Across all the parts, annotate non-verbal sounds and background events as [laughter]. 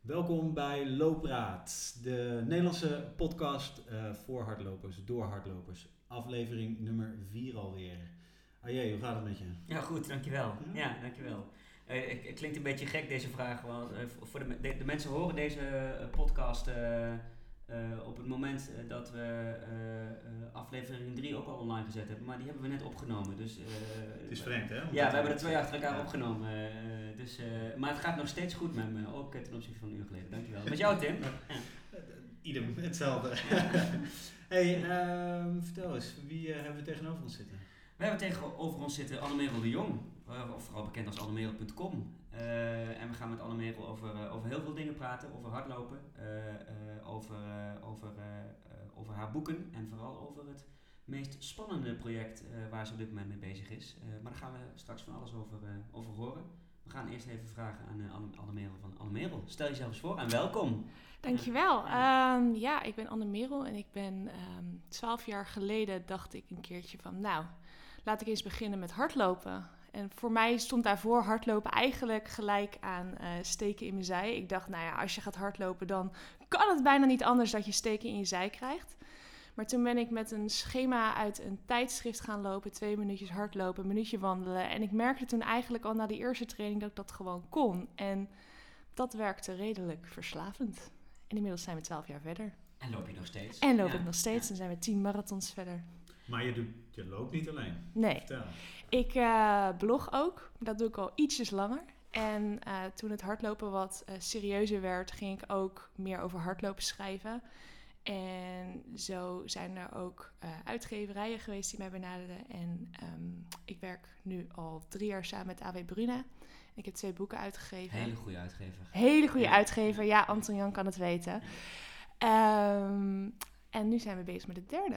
Welkom bij Loopraad, de Nederlandse podcast eh, voor hardlopers, door hardlopers. Aflevering nummer 4 alweer. Ajé, hoe gaat het met je? Ja, goed, dankjewel. Ja? Ja, dankjewel. Eh, het klinkt een beetje gek deze vraag, want eh, voor de, de, de mensen horen deze podcast eh, op het moment eh, dat we eh, aflevering 3 ook al online gezet hebben, maar die hebben we net opgenomen. Dus, Het is vreemd, hè? Ja, we hebben er twee achter elkaar Ja. opgenomen. dus, maar het gaat nog steeds goed met me, ook ten opzichte van een uur geleden. Dankjewel. Met jou, Tim? [laughs] Ieder hetzelfde. [laughs] hey, ehm, vertel eens, wie hebben we tegenover ons zitten? We hebben tegenover ons zitten Annemerel de Jong, of vooral bekend als annemerel.com. Eh, en we gaan met Annemerel over, eh, over heel veel dingen praten, over hardlopen, eh, over, over, over haar boeken en vooral over het meest spannende project waar ze op dit moment mee bezig is. Maar daar gaan we straks van alles over, over horen. We gaan eerst even vragen aan uh, Anne, Annemerel van Annemerel. Stel jezelf eens voor en welkom. Dankjewel. Ehm ja, ik ben Anne Merel en ik ben ehm, twaalf jaar geleden dacht ik een keertje van, nou, laat ik eens beginnen met hardlopen. En voor mij stond daarvoor hardlopen eigenlijk gelijk aan eh, steken in mijn zij. Ik dacht, nou ja, als je gaat hardlopen, dan kan het bijna niet anders dat je steken in je zij krijgt. Maar toen ben ik met een schema uit een tijdschrift gaan lopen, twee minuutjes hardlopen, een minuutje wandelen. En ik merkte toen eigenlijk al na die eerste training dat ik dat gewoon kon. En dat werkte redelijk verslavend. En inmiddels zijn we twaalf jaar verder. En loop je nog steeds? En loop Ja. ik nog steeds en zijn we tien marathons verder. Maar je, doet, je loopt niet alleen. Nee, Vertel. ik eh, blog ook. Dat doe ik al ietsjes langer. En eh, toen het hardlopen wat eh, serieuzer werd, ging ik ook meer over hardlopen schrijven. En zo zijn er ook eh, uitgeverijen geweest die mij benaderden. En ehm, ik werk nu al drie jaar samen met AW Bruna. Ik heb twee boeken uitgegeven. Hele goede uitgever. Hele goede Ja. uitgever. Ja, Anton Jan kan het weten. Ehm, en nu zijn we bezig met het derde.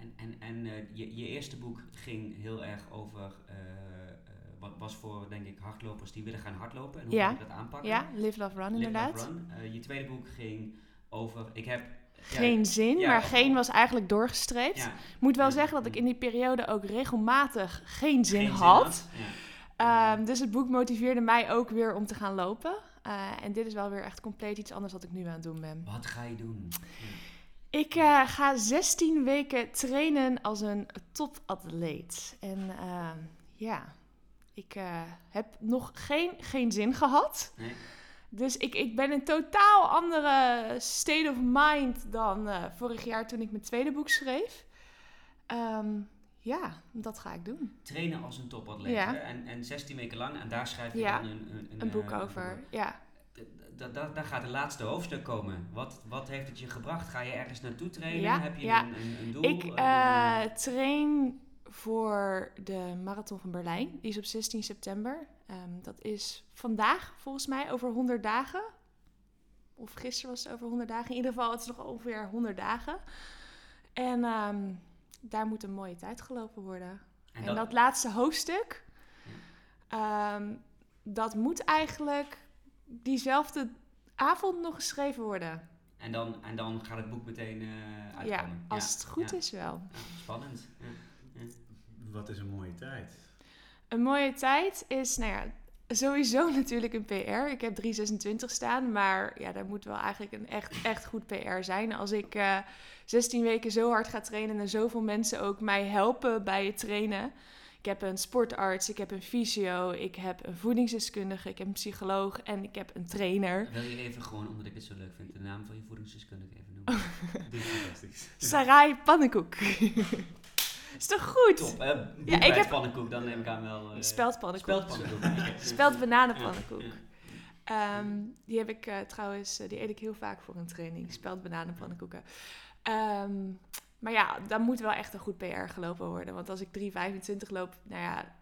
En, en, en eh, je, je eerste boek ging heel erg over, eh, eh, wat was voor denk ik hardlopers die willen gaan hardlopen en hoe Ja. moet je dat aanpakken. Ja, Live, Love, Run Live, inderdaad. Love, Run. Je tweede boek ging over, ik heb... Geen zin, ja, maar geen was eigenlijk doorgestreept. Ja, Ik moet wel zeggen dat ik in die periode ook regelmatig geen zin geen had. Ehm, dus het boek motiveerde mij ook weer om te gaan lopen. En dit is wel weer echt compleet iets anders wat ik nu aan het doen ben. Wat ga je doen? Ik eh, ga 16 weken trainen als een topatleet. En ehm, ja, ik eh, heb nog geen, geen zin gehad. Nee? Dus ik, ik ben in totaal andere state of mind dan eh, vorig jaar toen ik mijn tweede boek schreef. Ehm, ja, dat ga ik doen. Trainen als een topatleet. Ja. En, en 16 weken lang, en daar schrijf je Ja, dan een, een, Een boek over, ja. Da- da- daar gaat het laatste hoofdstuk komen. Wat, wat heeft het je gebracht? Ga je ergens naartoe trainen? Ja, Heb je ja. een, een, een doel? Ik eh, train voor de Marathon van Berlijn. Die is op 16 september. Ehm, dat is vandaag, volgens mij, over 100 dagen. Of gisteren was het over 100 dagen. In ieder geval, het is nog ongeveer 100 dagen. En ehm, daar moet een mooie tijd gelopen worden. En, dat, laatste hoofdstuk, ehm, dat moet eigenlijk diezelfde avond nog geschreven worden. En dan, en dan gaat het boek meteen eh Ja, uitkomen. als het goed ja. is wel. Ja, spannend. Ja. Wat is een mooie tijd. Een mooie tijd is, nou ja, sowieso [laughs] natuurlijk een PR. Ik heb 326 staan, maar ja, daar moet wel eigenlijk een echt, echt goed PR zijn. Als ik eh 16 weken zo hard ga trainen en zoveel mensen ook mij helpen bij het trainen. Ik heb een sportarts, ik heb een fysio, ik heb een voedingsdeskundige, ik heb een psycholoog en ik heb een trainer. Wil je even gewoon, omdat ik het zo leuk vind, de naam van je voedingsdeskundige even noemen? [laughs] Dit is fantastisch. Sarai Pannenkoek. [laughs] is toch goed? Top, hè? Ja, Ja, ik heb- pannenkoek, dan neem ik aan wel... eh Speldpannenkoek. Speldpannenkoek. oké. [laughs] Speld bananenpannenkoek. Ja, Ehm, die heb ik eh, trouwens, eh, die eet ik heel vaak voor een training. Speld bananenpannenkoeken. Ehm, maar ja, dan moet wel echt een goed PR gelopen worden. Want als ik 3,25 loop, nou ja.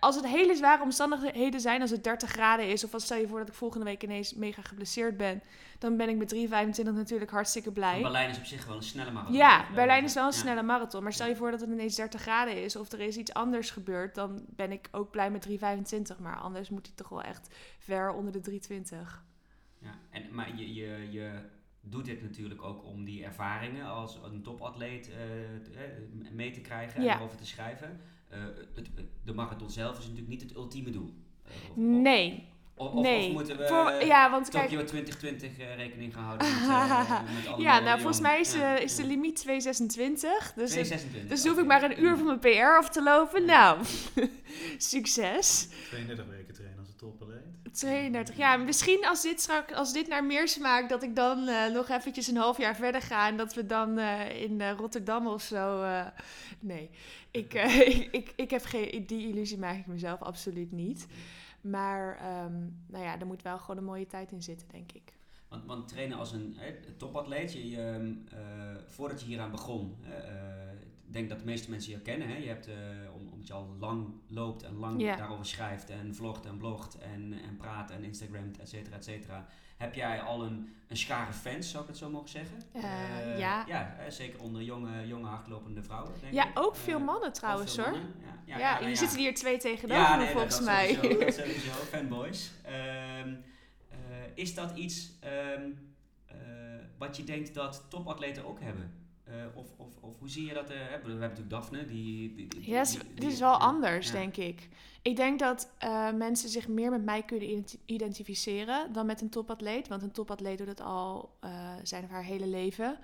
Als het hele zware omstandigheden zijn, als het 30 graden is, of als stel je voor dat ik volgende week ineens mega geblesseerd ben, dan ben ik met 3,25 natuurlijk hartstikke blij. Berlijn is op zich wel een snelle marathon. Ja, Berlijn is wel een Ja. snelle marathon. Maar stel je voor dat het ineens 30 graden is of er is iets anders gebeurd, dan ben ik ook blij met 3,25. Maar anders moet hij toch wel echt ver onder de 3,20. Ja, en, maar je, je, je doet dit natuurlijk ook om die ervaringen als een topatleet eh, eh, mee te krijgen en Ja. erover te schrijven. Eh, het, de marathon zelf is natuurlijk niet het ultieme doel. Of- Nee, Of, of, nee. of moeten we Voor- ja, want kijk, Tokyo 2020 eh, rekening gaan houden met, [laughs] met alle ja, nou volgens mij is, Ja, is de limiet 226. Dus, het- 226, dus hoef ik maar een uur van mijn PR af te lopen. Nou, [laughs] succes. 32 weken trainen als een topatleet. 32. Ja, misschien als dit, straks, als dit naar meer smaakt, dat ik dan eh, nog eventjes een half jaar verder ga. En dat we dan eh, in eh, Rotterdam of zo... eh, nee, ik, [laughs] eh, ik, [laughs] ik, ik heb geen... Die illusie maak ik mezelf absoluut niet. Maar ehm, nou ja, er moet wel gewoon een mooie tijd in zitten, denk ik. Want, want trainen als een hè, topatleet, je, je, ehm, eh, voordat je hieraan begon, eh, denk dat de meeste mensen je kennen. Hè? Je hebt, eh, om, omdat je al lang loopt en lang daarover schrijft en vlogt en blogt en, en praat en Instagramt, et cetera, et cetera. Heb jij al een, een schare fans, zou ik het zo mogen zeggen? Eh, Eh, ja. Ja, zeker onder jonge, jonge hardlopende vrouwen, denk Ja, ik. ook veel mannen trouwens veel hoor. mannen, Ja, ja, Ja, ja, jullie ja. zitten hier twee tegenover nee, volgens dat, mij. Sowieso, dat sowieso, fanboys. Ehm, eh, is dat iets ehm, eh, wat je denkt dat topatleten ook hebben? Eh, of, of, of hoe zie je dat? eh, we hebben natuurlijk Daphne, die... die, die Ja, het is- die- wel ja, anders, ja. denk ik. Ik denk dat eh, mensen zich meer met mij kunnen identi- identificeren dan met een topatleet. Want een topatleet doet het al zijn of haar hele leven.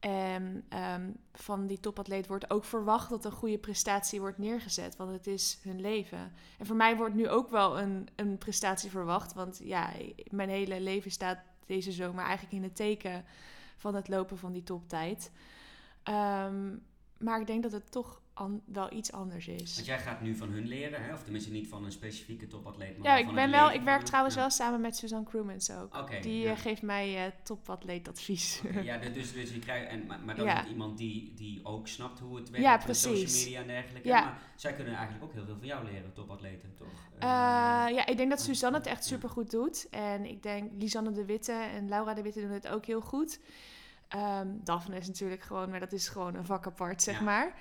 En ehm, van die topatleet wordt ook verwacht dat een goede prestatie wordt neergezet. Want het is hun leven. En voor mij wordt nu ook wel een, een prestatie verwacht. Want ja, mijn hele leven staat deze zomer eigenlijk in het teken van het lopen van die toptijd. Ehm, maar ik denk dat het toch wel iets anders is. Want jij gaat nu van hun leren, hè? of tenminste niet van een specifieke topatleet, maar Ja, ik, ben wel, ik werk trouwens Ja. wel samen met Suzanne Crewmans ook. Oké, Die ja. eh, geeft mij eh topatleetadvies. Ja, dus, dus je krijgt, en, maar, maar dan Ja. is iemand die, die ook snapt hoe het werkt Ja, met social media en dergelijke. Ja. Maar zij kunnen eigenlijk ook heel veel van jou leren, topatleten, toch? Eh, ja, ik denk dat. Suzanne het echt Ja. super goed doet. En ik denk Lisanne de Witte en Laura de Witte doen het ook heel goed. Ehm Daphne is natuurlijk gewoon, maar dat is gewoon een vak apart, zeg Ja. maar.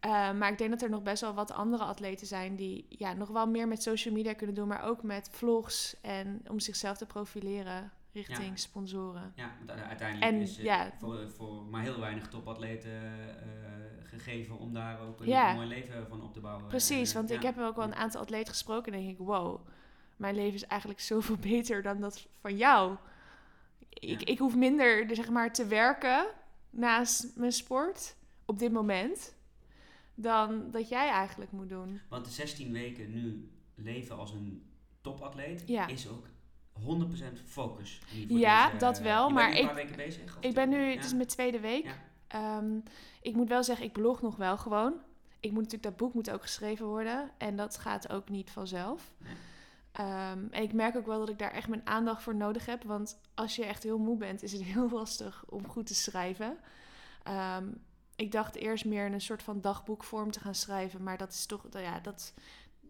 Eh, maar ik denk dat er nog best wel wat andere atleten zijn die ja, nog wel meer met social media kunnen doen, maar ook met vlogs en om zichzelf te profileren richting Ja. sponsoren. Ja, want uiteindelijk En, is het ja. voor, voor maar heel weinig topatleten eh, gegeven om daar ook een Ja. mooi leven van op te bouwen. Precies, Eh, want ik heb ook wel een aantal atleten gesproken en denk ik, wow, mijn leven is eigenlijk [laughs] zoveel beter dan dat van jou. Ik, ik hoef minder zeg maar, te werken naast mijn sport op dit moment dan dat jij eigenlijk moet doen. Want de 16 weken nu leven als een topatleet Ja. is ook 100% focus. Ja, deze- dat wel, je maar ik- paar weken bezig? Ik ben nu, ja? het is mijn tweede week. Ja. Ehm, ik moet wel zeggen, ik blog nog wel gewoon. Ik moet natuurlijk, dat boek moet ook geschreven worden. En dat gaat ook niet vanzelf. Nee. Ehm, en ik merk ook wel dat ik daar echt mijn aandacht voor nodig heb. Want als je echt heel moe bent, is het heel [laughs] lastig om goed te schrijven. Ehm, ik dacht eerst meer in een soort van dagboekvorm te gaan schrijven. Maar dat is toch, ja, dat,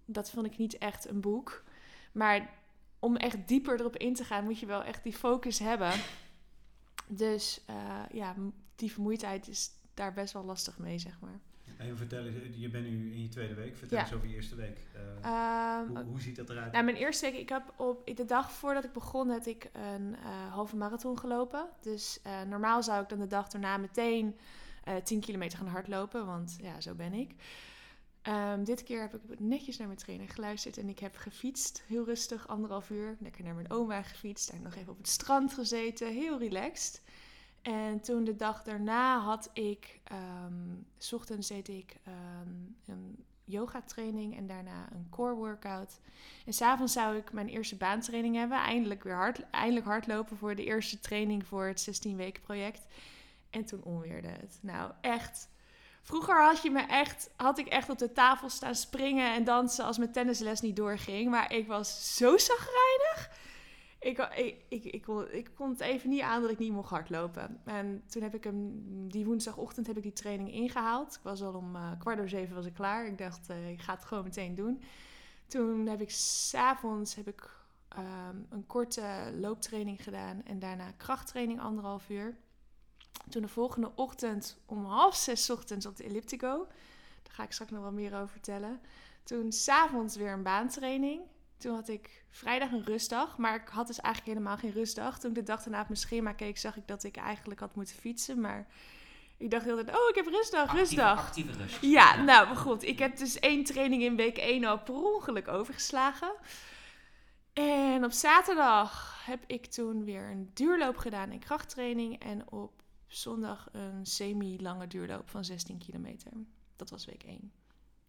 dat vond ik niet echt een boek. Maar om echt dieper erop in te gaan, moet je wel echt die focus hebben. Dus eh, ja, die vermoeidheid is daar best wel lastig mee, zeg maar. Even vertellen, je bent nu in je tweede week. Vertel Ja. eens over je eerste week. Eh, Ehm, hoe, hoe ziet dat eruit? nou, mijn eerste week, ik heb op de dag voordat ik begon, had ik een eh, halve marathon gelopen. Dus eh, normaal zou ik dan de dag daarna meteen eh 10 kilometer gaan hardlopen, want ja, zo ben ik. Ehm, dit keer heb ik netjes naar mijn trainer geluisterd en ik heb gefietst, heel rustig, anderhalf uur. Lekker naar mijn oma gefietst, daar nog even op het strand gezeten, heel relaxed. En toen de dag daarna had ik, ehm, s ochtends deed ik ehm, een yoga training en daarna een core workout. En s'avonds zou ik mijn eerste baantraining hebben. Eindelijk weer hard, eindelijk hardlopen voor de eerste training voor het 16 weken project. En toen onweerde het. Nou, echt. Vroeger had, je me echt, had ik echt op de tafel staan springen en dansen als mijn tennisles niet doorging. Maar ik was zo zagrijnig. Ik, ik, ik, ik, kon, ik kon het even niet aan dat ik niet mocht hardlopen. En toen heb ik hem, die woensdagochtend heb ik die training ingehaald. Ik was al om eh, kwart over zeven was ik klaar. Ik dacht, eh, ik ga het gewoon meteen doen. Toen heb ik s'avonds heb ik, ehm, een korte looptraining gedaan. En daarna krachttraining anderhalf uur. Toen de volgende ochtend om half zes ochtends op de elliptico. Daar ga ik straks nog wel meer over vertellen. Toen s'avonds weer een baantraining. Toen had ik vrijdag een rustdag, maar ik had dus eigenlijk helemaal geen rustdag. Toen ik de dag daarna op mijn schema keek, zag ik dat ik eigenlijk had moeten fietsen. Maar ik dacht heel tijd, oh, ik heb rustdag, Actieve- rustdag. Actieve rust. Ja, nou maar goed. Ik heb dus één training in week 1 al per ongeluk overgeslagen. En op zaterdag heb ik toen weer een duurloop gedaan en krachttraining. En op zondag een semi-lange duurloop van 16 kilometer. Dat was week 1.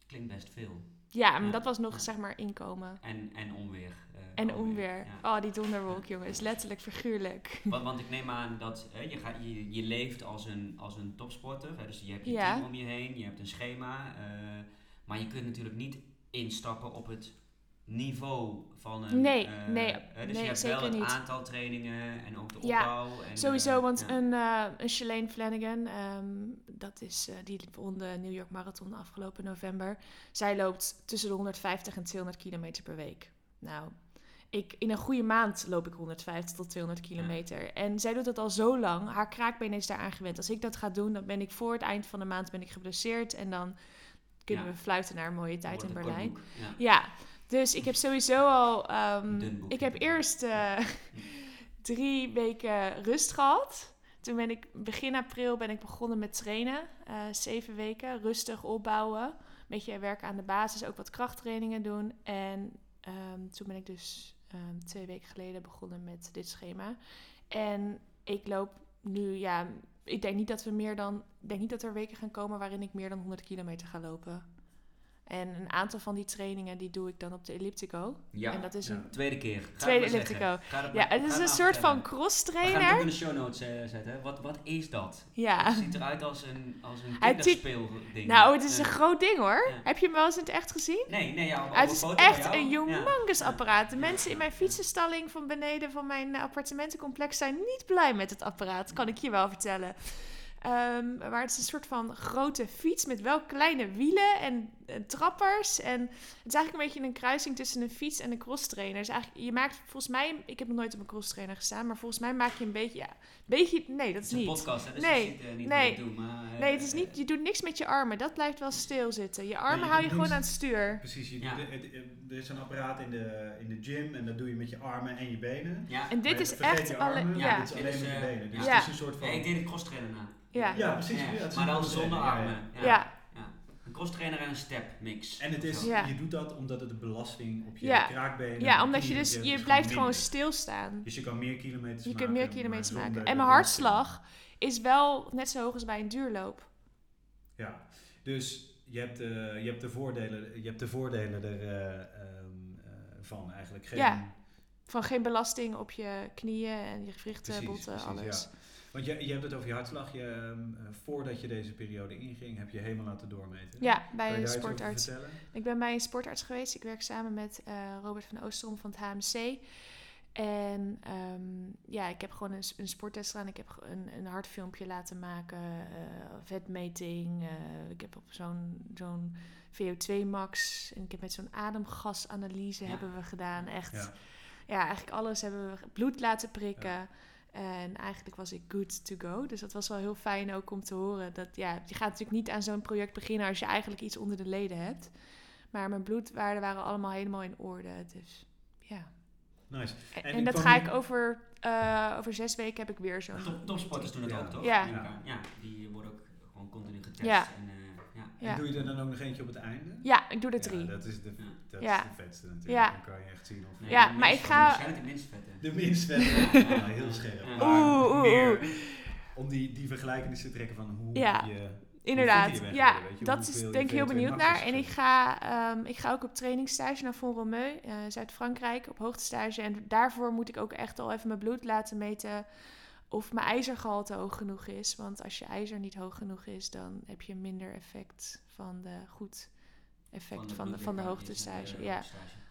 Klinkt best veel. Ja, maar Ja, dat was nog zeg maar inkomen. En, en onweer. eh, En onweer. Ja. Oh, die donderwolk, jongens. Letterlijk, figuurlijk. Want, want ik neem aan dat hè, je, gaat, je, je leeft als een, als een topsporter. Hè, dus je hebt je Ja. team om je heen, je hebt een schema. eh, maar je kunt natuurlijk niet instappen op het niveau van een... Nee, eh, nee, hè, dus nee, je hebt zeker wel het niet. aantal trainingen en ook de Ja, opbouw. En, Sowieso, eh, want ja. een, eh een Shalane Flanagan, ehm, dat is, die won de New York Marathon afgelopen november. Zij loopt tussen de 150 en 200 kilometer per week. Nou, ik, in een goede maand loop ik 150 tot 200 kilometer. En zij doet dat al zo lang. Haar kraakbeen is daaraan gewend. Als ik dat ga doen, dan ben ik voor het eind van de maand ben ik geblesseerd. En dan kunnen Ja. we fluiten naar een mooie tijd Wordt in Berlijn. Ja. Ja, dus ik heb sowieso al. ehm, ik heb eerst eh, [laughs] drie weken rust gehad. Toen ben ik begin april ben ik begonnen met trainen. Eh, zeven weken rustig opbouwen. Een beetje werken aan de basis, ook wat krachttrainingen doen. En ehm, toen ben ik dus ehm, twee weken geleden begonnen met dit schema. En ik loop nu, ja, ik denk niet dat we meer dan, ik denk niet dat er weken gaan komen waarin ik meer dan 100 kilometer ga lopen. En een aantal van die trainingen die doe ik dan op de elliptico. Ja, En dat is Ja. een tweede keer. Ga tweede elliptico. Ja, het is een soort van cross We gaan het trainer. ook in de show notes eh, zetten. Wat, wat is dat? Ja. Het ziet eruit als een, als een kinderspeelding. Nou, het is een groot ding hoor. Ja. Heb je hem wel eens in het echt gezien? Nee, nee, ja. het is echt een humongous apparaat. De mensen in mijn fietsenstalling van beneden van mijn appartementencomplex zijn niet blij met het apparaat. Kan ik je wel vertellen. Ehm, maar het is een soort van grote fiets met wel kleine wielen en, en trappers. En het is eigenlijk een beetje een kruising tussen een fiets en een crosstrainer. Dus eigenlijk, je maakt volgens mij, ik heb nog nooit op een crosstrainer gestaan, maar volgens mij maak je een beetje, ja, beetje, nee, dat Het is is een niet. podcast, hè, dus Nee, je ziet eh, niet nee. wat ik doe. Maar, eh, Nee, het is eh, niet, je doet niks met je armen. Dat blijft wel stilzitten. Je armen je hou je gewoon aan het stuur. Precies, je, Ja. het- het- er is een apparaat in de, in de gym en dat doe je met je armen en je benen. Ja. En dit Maar is echt je alle, armen, ja, Dit is alleen Dit is, met je eh, benen. Dus ja. het is een soort van... Ja, ik deed een crosstrainer na. ja, Ja, precies. Ja, ja, het is maar dan zonder ja, ja. armen. Ja. Crosstrainer en een step mix. En het is, Ja. je doet dat omdat het de belasting op je Ja. kraakbenen... Ja, omdat je dus, je blijft gewoon stilstaan. Dus je kan meer kilometers Je maken. kunt meer kilometers maken. En mijn hartslag is wel net zo hoog als bij een duurloop. Ja, dus je hebt, eh, je hebt de voordelen, je hebt de voordelen er, eh, ehm, eh, van eigenlijk. Geen, Ja, Van geen belasting op je knieën en je gewrichten, Precies, botten, precies, alles. ja. Want je, je hebt het over je hartslag. Je, ehm, eh, voordat je deze periode inging, heb je helemaal laten doormeten. Ja, bij een sportarts. Ik ben bij een sportarts geweest. Ik werk samen met eh, Robert van Oosterom van het HMC. En ehm, ja, ik heb gewoon een, een sporttest gedaan. Ik heb een, een hartfilmpje laten maken, eh, vetmeting. ik heb op zo'n zo'n VO2 max. En ik heb met zo'n ademgasanalyse Ja. hebben we gedaan. Echt, ja. Ja. eigenlijk alles hebben we bloed laten prikken. En eigenlijk was ik good to go. Dus dat was wel heel fijn ook om te horen. Dat, ja, je gaat natuurlijk niet aan zo'n project beginnen als je eigenlijk iets onder de leden hebt. Maar mijn bloedwaarden waren allemaal helemaal in orde. Dus ja. Nice. En, En en ik dat ga ik over, eh, over zes weken heb ik weer zo'n... Top, topsporters doen het Ja. ook, toch? Ja. Ja. Die worden ook gewoon continu getest. Ja. En, eh. En doe je er dan ook nog eentje op het einde? Ja, ik doe er Ja, drie. dat is de, dat Ja. is de vetste natuurlijk. Ja. Dan kan je echt zien of... Nee, Ja, maar ik ga- Waarschijnlijk de minst vette. De minst vette. Ja, [laughs] heel scherp. Oeh, oeh, meer oeh. om die, die vergelijkingen te trekken van hoe Ja. je... Inderdaad, ja, dat is denk ik heel VO2 benieuwd naar. En ik ga, ehm, ik ga ook op trainingsstage naar Font-Romeu, eh, Zuid-Frankrijk, op hoogtestage. En daarvoor moet ik ook echt al even mijn bloed laten meten of mijn ijzergehalte hoog genoeg is. Want als je ijzer niet hoog genoeg is, dan heb je minder effect van de goed effect van, de, van de hoogtestage. Ja,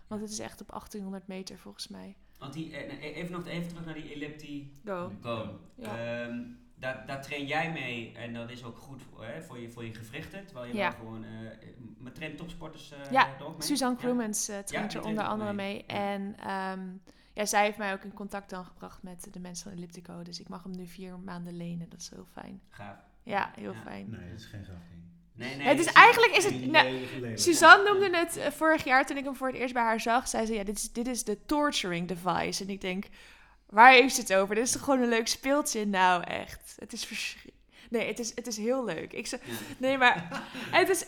want het is echt op 1800 meter volgens mij. Want die, eh, even nog even terug naar die ellipti Go. go. Ja. Ehm, daar, daar train jij mee en dat is ook goed voor, hè, voor, je, voor je gewrichten. Terwijl je Ja. wel gewoon... eh maar trainen topsporters eh Ja, er ook mee? Suzanne Ja? Kroemens eh, traint er onder andere mee. En ehm, ja, zij heeft mij ook in contact dan gebracht met de mensen van Elliptico. Dus ik mag hem nu vier maanden lenen. Dat is heel fijn. Gaaf. Ja, heel Ja. fijn. Nee, dat is geen grap. ding. Nee, nee. het is eigenlijk is het. Nou. Suzanne noemde het eh, vorig jaar toen ik hem voor het eerst bij haar zag. Zei ze: Ja, dit is, dit is de torturing device. En ik denk: Waar heeft ze het over? Dit is toch gewoon een leuk speeltje? Nou, echt. Het is verschrikkelijk. Nee, het is, het is heel leuk. Ik Ja. nee, maar het is.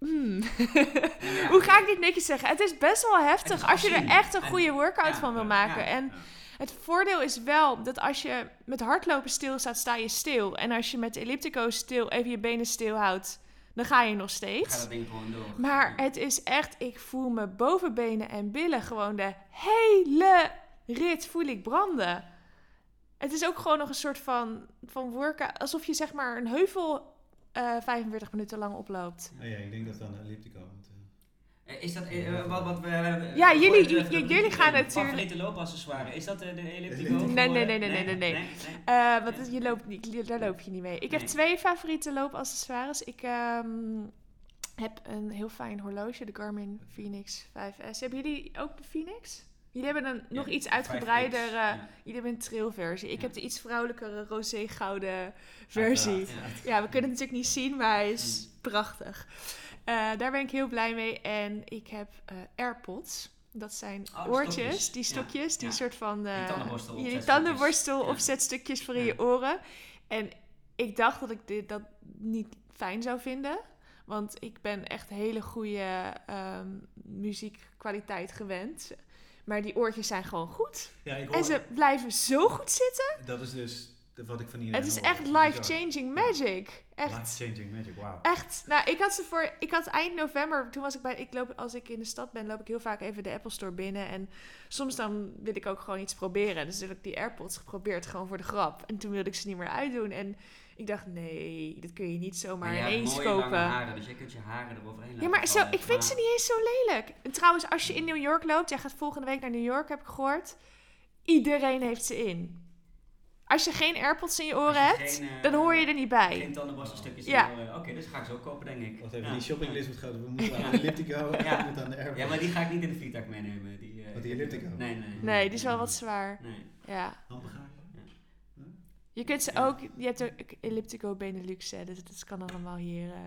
Hmm. ja. Hoe ga ik dit netjes zeggen? Het is best wel heftig als je er echt een En- goede workout van wil maken. En het voordeel is wel dat als je met hardlopen stilstaat, sta je stil. En als je met elliptico stil even je benen stil houdt, dan ga je nog Ga steeds. dat ding gewoon door. Maar het is echt, ik voel mijn bovenbenen en billen gewoon de hele rit voel ik branden. Het is ook gewoon nog een soort van, van workout, alsof je zeg maar een heuvel eh 45 minuten lang oploopt. Oh ja, ik denk dat we aan de elliptico moeten. Eh, Is dat eh, eh, wat, wat we... eh, Ja, jullie- de- de- de- jullie de- gaan de- natuurlijk- Favoriete loopaccessoire. Is dat eh, de elliptico? Nee, nee, eh, nee, nee, nee, nee, nee. Eh, want je loopt niet, daar loop je niet mee. Ik heb twee favoriete loopaccessoires. Ik ehm, heb een heel fijn horloge, de Garmin Phoenix 5S. Hebben jullie ook de Phoenix? Jullie hebben een nog Ja, iets 5X, uitgebreider... eh, ja. Jullie hebben een trailversie. Ik Ja. heb de iets vrouwelijkere roze-gouden versie. Ja, we kunnen het natuurlijk niet zien, maar hij is Mm. prachtig. Eh, daar ben ik heel blij mee. En ik heb eh, AirPods. Dat zijn Oh, oortjes, stokjes. die stokjes, die soort van... Die tandenborstel opzetstukjes. tandenborstel opzetstukjes voor in je oren. En ik dacht dat ik dit, dat niet fijn zou vinden. Want ik ben echt hele goede ehm, muziekkwaliteit gewend. Maar die oortjes zijn gewoon goed. Ja, ik En ze blijven zo goed zitten. dat is dus wat ik van iedereen Het is hoor. echt life-changing magic. Echt. Life-changing magic, wauw. Echt. Nou, ik had ze voor. Ik had eind november. Toen was ik bij. Ik loop, als ik in de stad ben, loop ik heel vaak even de Apple Store binnen. En soms dan wil ik ook gewoon iets proberen. Dus heb ik die AirPods geprobeerd, gewoon voor de grap. En toen wilde ik ze niet meer uitdoen. En ik dacht, nee, dat kun je niet zomaar jij hebt ineens mooie lange kopen. haren, dus je kunt je haren eroverheen laten Ja, maar zo, vallen. ik vind Maar- ze niet eens zo lelijk. En trouwens, als je in New York loopt, jij gaat volgende week naar New York, heb ik gehoord. Iedereen heeft ze in. Als je geen AirPods in je oren je hebt, geen, eh, dan hoor je er niet bij. Geen tandenborstelstukjes Ja. in je oren. Oké, dus ga ik zo kopen, denk ik. Wacht even, Ja. die shoppinglist moet gaan. We [laughs] moeten Ja. aan de elliptico Ja. moeten aan de airport. Ja, maar die ga ik niet in de vliegtuig meenemen. Die, eh, Wat, die elliptico? Nee, nee. Nee, die is wel wat zwaar. Nee. Ja. Je kunt ze ook, je hebt ook Elliptico Benelux, hè, dus dat kan allemaal hier. eh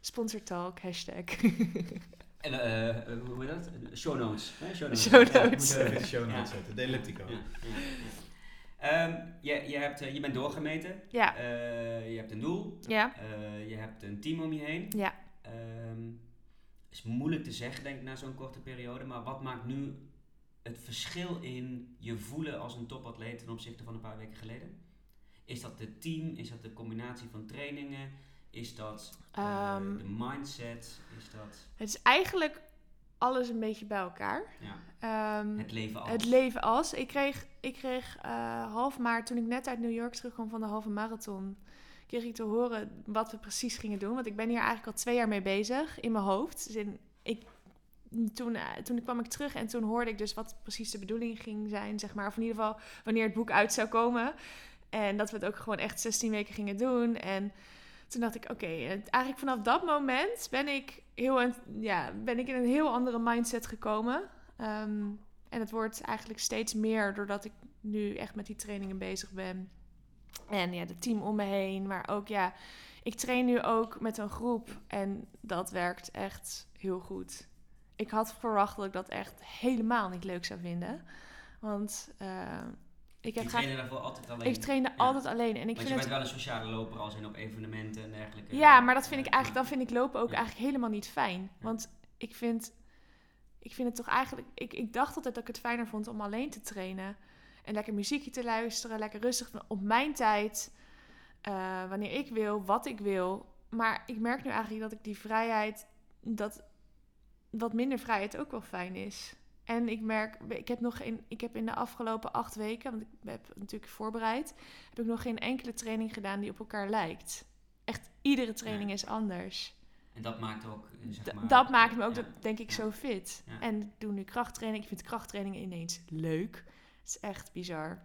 sponsor talk, hashtag. [laughs] En, eh, hoe heet dat? Show notes. hè? Show notes. Show Ja, notes. we moeten even de show Ja. notes zetten. De elliptico. Ja. Ehm, je, je, hebt, je bent doorgemeten. ja, je hebt een doel. ja, je hebt een team om je heen. ja. Ehm, is moeilijk te zeggen, denk ik, na zo'n korte periode. Maar wat maakt nu het verschil in je voelen als een topatleet ten opzichte van een paar weken geleden? Is dat het team? Is dat de combinatie van trainingen? Is dat eh, Ehm. de mindset? Is dat Het is eigenlijk alles een beetje bij elkaar. ja, Ehm, het leven als? Het leven als. Ik kreeg, ik kreeg eh, half maart, toen ik net uit New York terugkwam van de halve marathon, kreeg ik te horen wat we precies gingen doen. Want ik ben hier eigenlijk al twee jaar mee bezig in mijn hoofd. Dus in, ik, toen, eh, toen kwam ik terug en toen hoorde ik dus wat precies de bedoeling ging zijn, zeg maar. Of in ieder geval wanneer het boek uit zou komen. En dat we het ook gewoon echt 16 weken gingen doen. En toen dacht ik, oké, en eigenlijk vanaf dat moment ben ik, heel, ja, ben ik in een heel andere mindset gekomen. Ehm, en het wordt eigenlijk steeds meer doordat ik nu echt met die trainingen bezig ben. En ja, het team om me heen. Maar ook ja, ik train nu ook met een groep. En dat werkt echt heel goed. Ik had verwacht dat ik dat echt helemaal niet leuk zou vinden. Want eh, ik heb graag... trainde daarvoor altijd alleen. Ik trainde Ja. altijd alleen. En ik Want vind je het bent wel een sociale loper als in op evenementen en dergelijke. ja, maar dat vind ik eigenlijk, dan vind ik lopen ook Ja. eigenlijk helemaal niet fijn. Want ik vind, ik vind het toch eigenlijk, ik, ik dacht altijd dat ik het fijner vond om alleen te trainen. En lekker muziekje te luisteren, lekker rustig op mijn tijd. eh, wanneer ik wil, wat ik wil. Maar ik merk nu eigenlijk dat ik die vrijheid, dat wat minder vrijheid ook wel fijn is. En ik merk, ik heb nog geen, ik heb in de afgelopen acht weken, want ik heb natuurlijk voorbereid, heb ik nog geen enkele training gedaan die op elkaar lijkt. Echt iedere training is anders. En dat maakt ook, eh, zeg maar... dat maakt me ook, ja. dat, denk ik, Ja. zo fit. En ik doe nu krachttraining. Ik vind krachttraining ineens leuk. Het is echt bizar.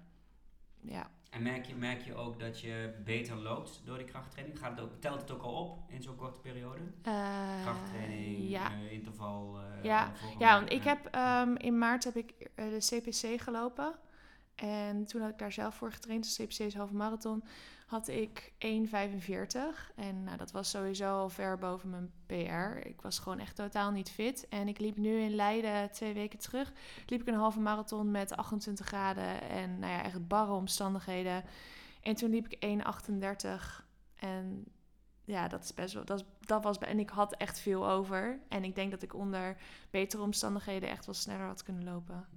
Ja. En merk je, merk je ook dat je beter loopt door die krachttraining? Gaat het ook, telt het ook al op in zo'n korte periode? Eh, Krachttraining, Ja. eh, interval... eh, Ja. Ja, want ik heb ehm, in maart heb ik de CPC gelopen. En toen had ik daar zelf voor getraind. De CPC is halve marathon. Had ik 1,45. En nou, dat was sowieso al ver boven mijn PR. Ik was gewoon echt totaal niet fit. En ik liep nu in Leiden twee weken terug. Liep ik een halve marathon met 28 graden. En nou ja, echt barre omstandigheden. En toen liep ik 1,38. En ja, dat is best wel. Dat, dat was. En ik had echt veel over. En ik denk dat ik onder betere omstandigheden echt wel sneller had kunnen lopen.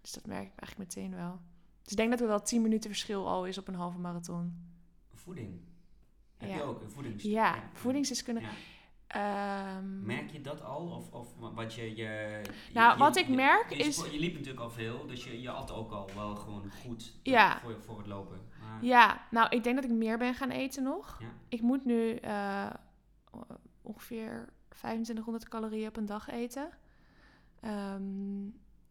Dus dat merk ik eigenlijk meteen wel. Dus ik denk dat er wel 10 minuten verschil al is op een halve marathon. Voeding. Heb Ja. je ook een voedings... Ja, voedingsdeskunde. Ja. Ehm, Merk je dat al? Of, of wa- wat je... je Nou, je- wat ik merk je, is- Je liep natuurlijk al veel, dus je, je at ook al wel gewoon goed Ja. voor, voor het lopen. Maar, Ja, nou, ik denk dat ik meer ben gaan eten nog. Ik moet nu eh, ongeveer 2500 calorieën op een dag eten. Ehm,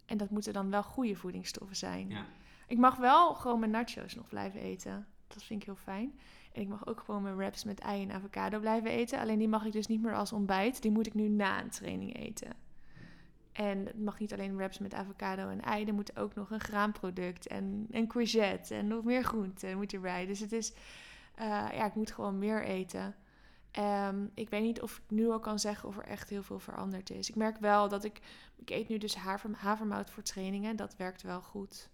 en dat moeten dan wel goede voedingsstoffen zijn. Ja. Ik mag wel gewoon mijn nachos nog blijven eten. Dat vind ik heel fijn. En ik mag ook gewoon mijn wraps met ei en avocado blijven eten. Alleen die mag ik dus niet meer als ontbijt. Die moet ik nu na een training eten. En het mag niet alleen wraps met avocado en ei. Er moet ook nog een graanproduct en een courgette en nog meer groenten moet erbij. Dus het is, eh, ja, ik moet gewoon meer eten. Ehm, ik weet niet of ik nu al kan zeggen of er echt heel veel veranderd is. Ik merk wel dat ik, ik eet nu dus haver, havermout voor trainingen. Dat werkt wel goed.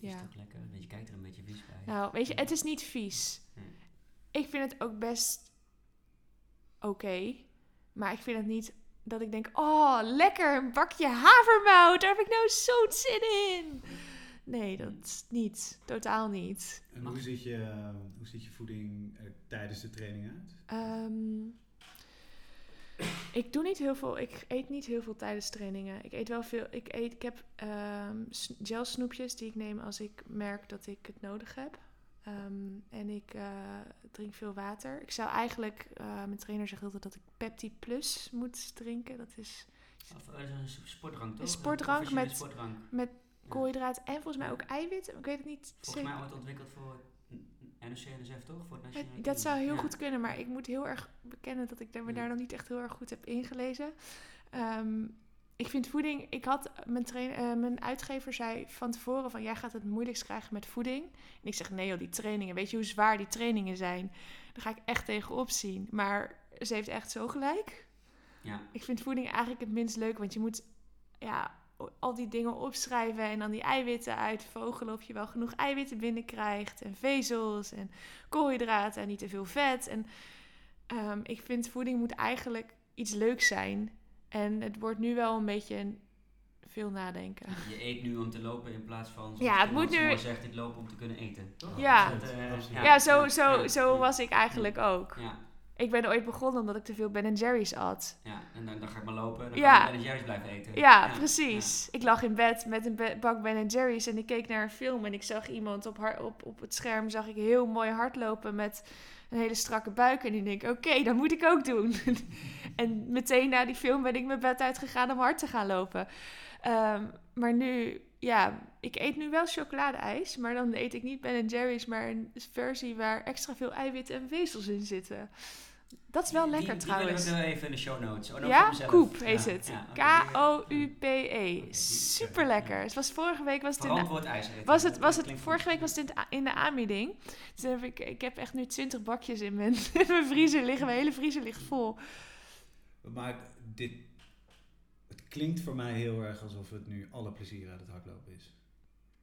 Is Ja. toch lekker? Want je kijkt er een beetje vies bij. Nou, weet je, het is niet vies. Nee. Ik vind het ook best oké. maar ik vind het niet dat ik denk... Oh, lekker, een bakje havermout. Daar heb ik nou zo'n zin in. Nee, dat is niet. Totaal niet. En hoe ziet je, eh, hoe ziet je voeding er tijdens de training uit? Ehm, ik doe niet heel veel. Ik eet niet heel veel tijdens trainingen. Ik eet wel veel. Ik, eet, ik heb ehm s- gelsnoepjes die ik neem als ik merk dat ik het nodig heb. Ehm, en ik eh, drink veel water. Ik zou eigenlijk, eh, mijn trainer zegt altijd dat ik Pepti Plus moet drinken. Dat is Of, eh, een sportdrank toch? Een sportdrank met- sportdrank. met koolhydraten en volgens mij ook eiwitten. Ik weet het niet Volgens mij ooit ontwikkeld voor NOC NSF toch? Voor het dat team. zou heel Ja. goed kunnen, maar ik moet heel erg bekennen dat ik daar, me daar nog niet echt heel erg goed heb ingelezen. Ehm, ik vind voeding. Ik had mijn, train, eh, mijn uitgever zei van tevoren van jij gaat het moeilijkst krijgen met voeding. En ik zeg nee joh, die trainingen. Weet je hoe zwaar die trainingen zijn? Daar ga ik echt tegenop zien. Maar ze heeft echt zo gelijk. Ja. Ik vind voeding eigenlijk het minst leuk, want je moet ja, al die dingen opschrijven en dan die eiwitten uitvogelen of je wel genoeg eiwitten binnenkrijgt en vezels en koolhydraten en niet te veel vet. En ehm, ik vind voeding moet eigenlijk iets leuks zijn. En het wordt nu wel een beetje een- veel nadenken. Je eet nu om te lopen in plaats van... Ja, het moet nu- zegt, ik loop om te kunnen eten. Ja. Dat, eh. Ja, zo, zo, ja, zo ja. was ik eigenlijk ook. Ja, Ik ben ooit begonnen omdat ik te veel Ben Jerry's at. ja. en dan, dan ga ik maar lopen en dan Ja. ga ik de juist blijven eten. Ja, precies. Ik lag in bed met een be- bak Ben Jerry's en ik keek naar een film en ik zag iemand op, op, op het scherm zag ik heel mooi hardlopen met een hele strakke buik en ik denk, oké, dat moet ik ook doen. [laughs] en meteen na die film ben ik mijn bed uitgegaan om hard te gaan lopen. Ehm, maar nu, ja, ik eet nu wel chocoladeijs, maar dan eet ik niet Ben Jerry's, maar een versie waar extra veel eiwitten en vezels in zitten. Dat is wel Die- lekker die, trouwens. Die willen we even in de show notes. Oh, Ja. Koep heet Ja, het. ja, oké, K-O-U-P-E. die- Super lekker. Het was vorige week was het in de, Verantwoord ijs was het, was het, vorige week was het in de, a- in de aanbieding. Dus heb ik, ik heb echt nu 20 bakjes in mijn, [laughs] in mijn vriezer liggen. Mijn hele vriezer ligt vol. Maar dit, klinkt voor mij heel erg alsof het nu alle plezier uit het hardlopen is.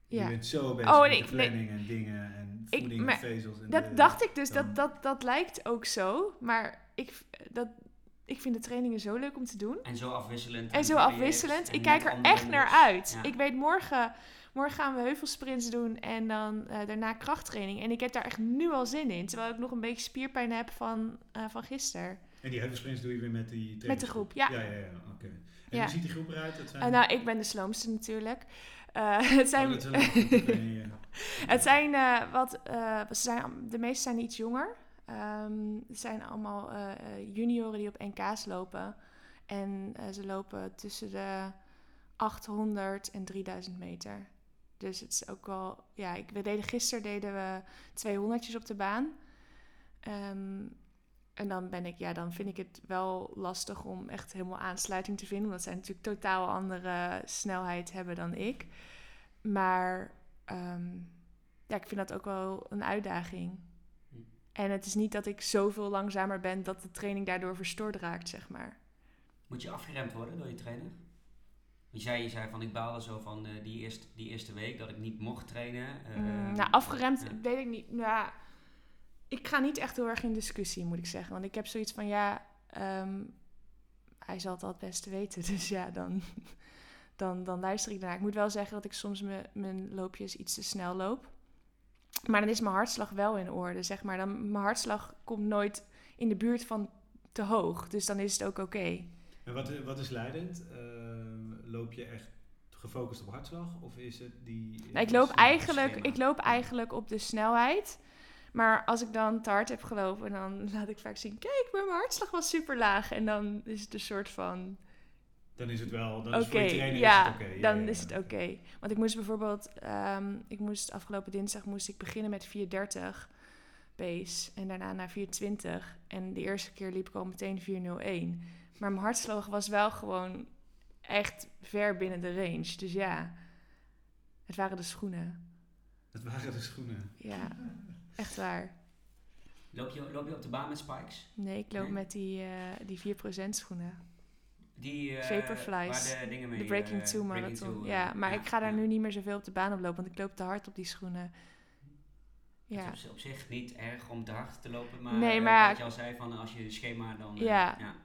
Je Ja. bent zo bezig Oh, met en de ik- nee. planning en dingen en Ik- voeding, maar vezels. En de- Dat dacht ik dus. dan- Dat, dat, dat lijkt ook zo. Maar ik, dat, ik vind de trainingen zo leuk om te doen. En zo afwisselend. En zo afwisselend. en Ik kijk er echt naar uit. Ja. Ik weet morgen, morgen gaan we heuvelsprints doen en dan eh, daarna krachttraining. En ik heb daar echt nu al zin in. Terwijl ik nog een beetje spierpijn heb van, eh, van gisteren. En die heuvelsprints doe je weer met die Met de groep, ja. Ja, ja, ja. Oké. En Ja. hoe ziet die groep eruit? Dat zijn, Eh, nou, ik ben de sloomste natuurlijk. Eh, [laughs] het zijn, Oh, [laughs] het zijn eh, wat, eh, ze zijn, de meeste zijn iets jonger. Ehm, het zijn allemaal junioren die op NK's lopen. En ze lopen tussen de 800 en 3000 meter. Dus het is ook wel, ja, ik, we deden gisteren deden we 200 op de baan. Ehm, en dan ben ik, ja, dan vind ik het wel lastig om echt helemaal aansluiting te vinden. Omdat zij natuurlijk totaal andere snelheid hebben dan ik. Maar ehm, ja, ik vind dat ook wel een uitdaging. Hm. En het is niet dat ik zoveel langzamer ben dat de training daardoor verstoord raakt, zeg maar. Moet je afgeremd worden door je trainer? Want jij je zei van ik baalde zo van eh, die, eerste, die eerste week dat ik niet mocht trainen. eh, Mm, nou, afgeremd weet ik niet. Nou, ik ga niet echt heel erg in discussie, moet ik zeggen. Want ik heb zoiets van, ja, ehm, hij zal het al het beste weten. [laughs] Dus ja, dan, dan, dan luister ik naar. Ik moet wel zeggen dat ik soms me, mijn loopjes iets te snel loop. Maar dan is mijn hartslag wel in orde, zeg maar. Dan, mijn hartslag komt nooit in de buurt van te hoog. Dus dan is het ook oké. En wat, wat is leidend? Ehm, loop je echt gefocust op hartslag? Of is het die... Nou, ik, loop eigenlijk, ik loop eigenlijk op de snelheid. Maar als ik dan te hard heb gelopen, dan [laughs] laat ik vaak zien... Kijk, maar mijn hartslag was super laag. En dan is het een soort van... Dan is het wel... Dan is voor je trainer ja, is het oké. dan ja, ja, is het oké. Want ik moest bijvoorbeeld... ehm, ik moest afgelopen dinsdag moest ik beginnen met 430 pace. En daarna naar 420. En de eerste keer liep ik al meteen 401. Maar mijn hartslag was wel gewoon echt ver binnen de range. Dus ja, het waren de schoenen. Dat waren de schoenen. Ja, echt waar. Loop je, loop je op de baan met spikes? Nee, ik loop Nee? met die, eh die 4% schoenen. Die, Vaporflies. Waar de dingen mee... De Breaking 2 Breaking marathon. Two, eh, ja, maar ik ga daar ja. nu niet meer zoveel op de baan op lopen, want ik loop te hard op die schoenen. Het Ja, is op, zich niet erg om te hard te lopen, maar, Nee, maar- wat je al zei, van als je schema dan... Ja. ja.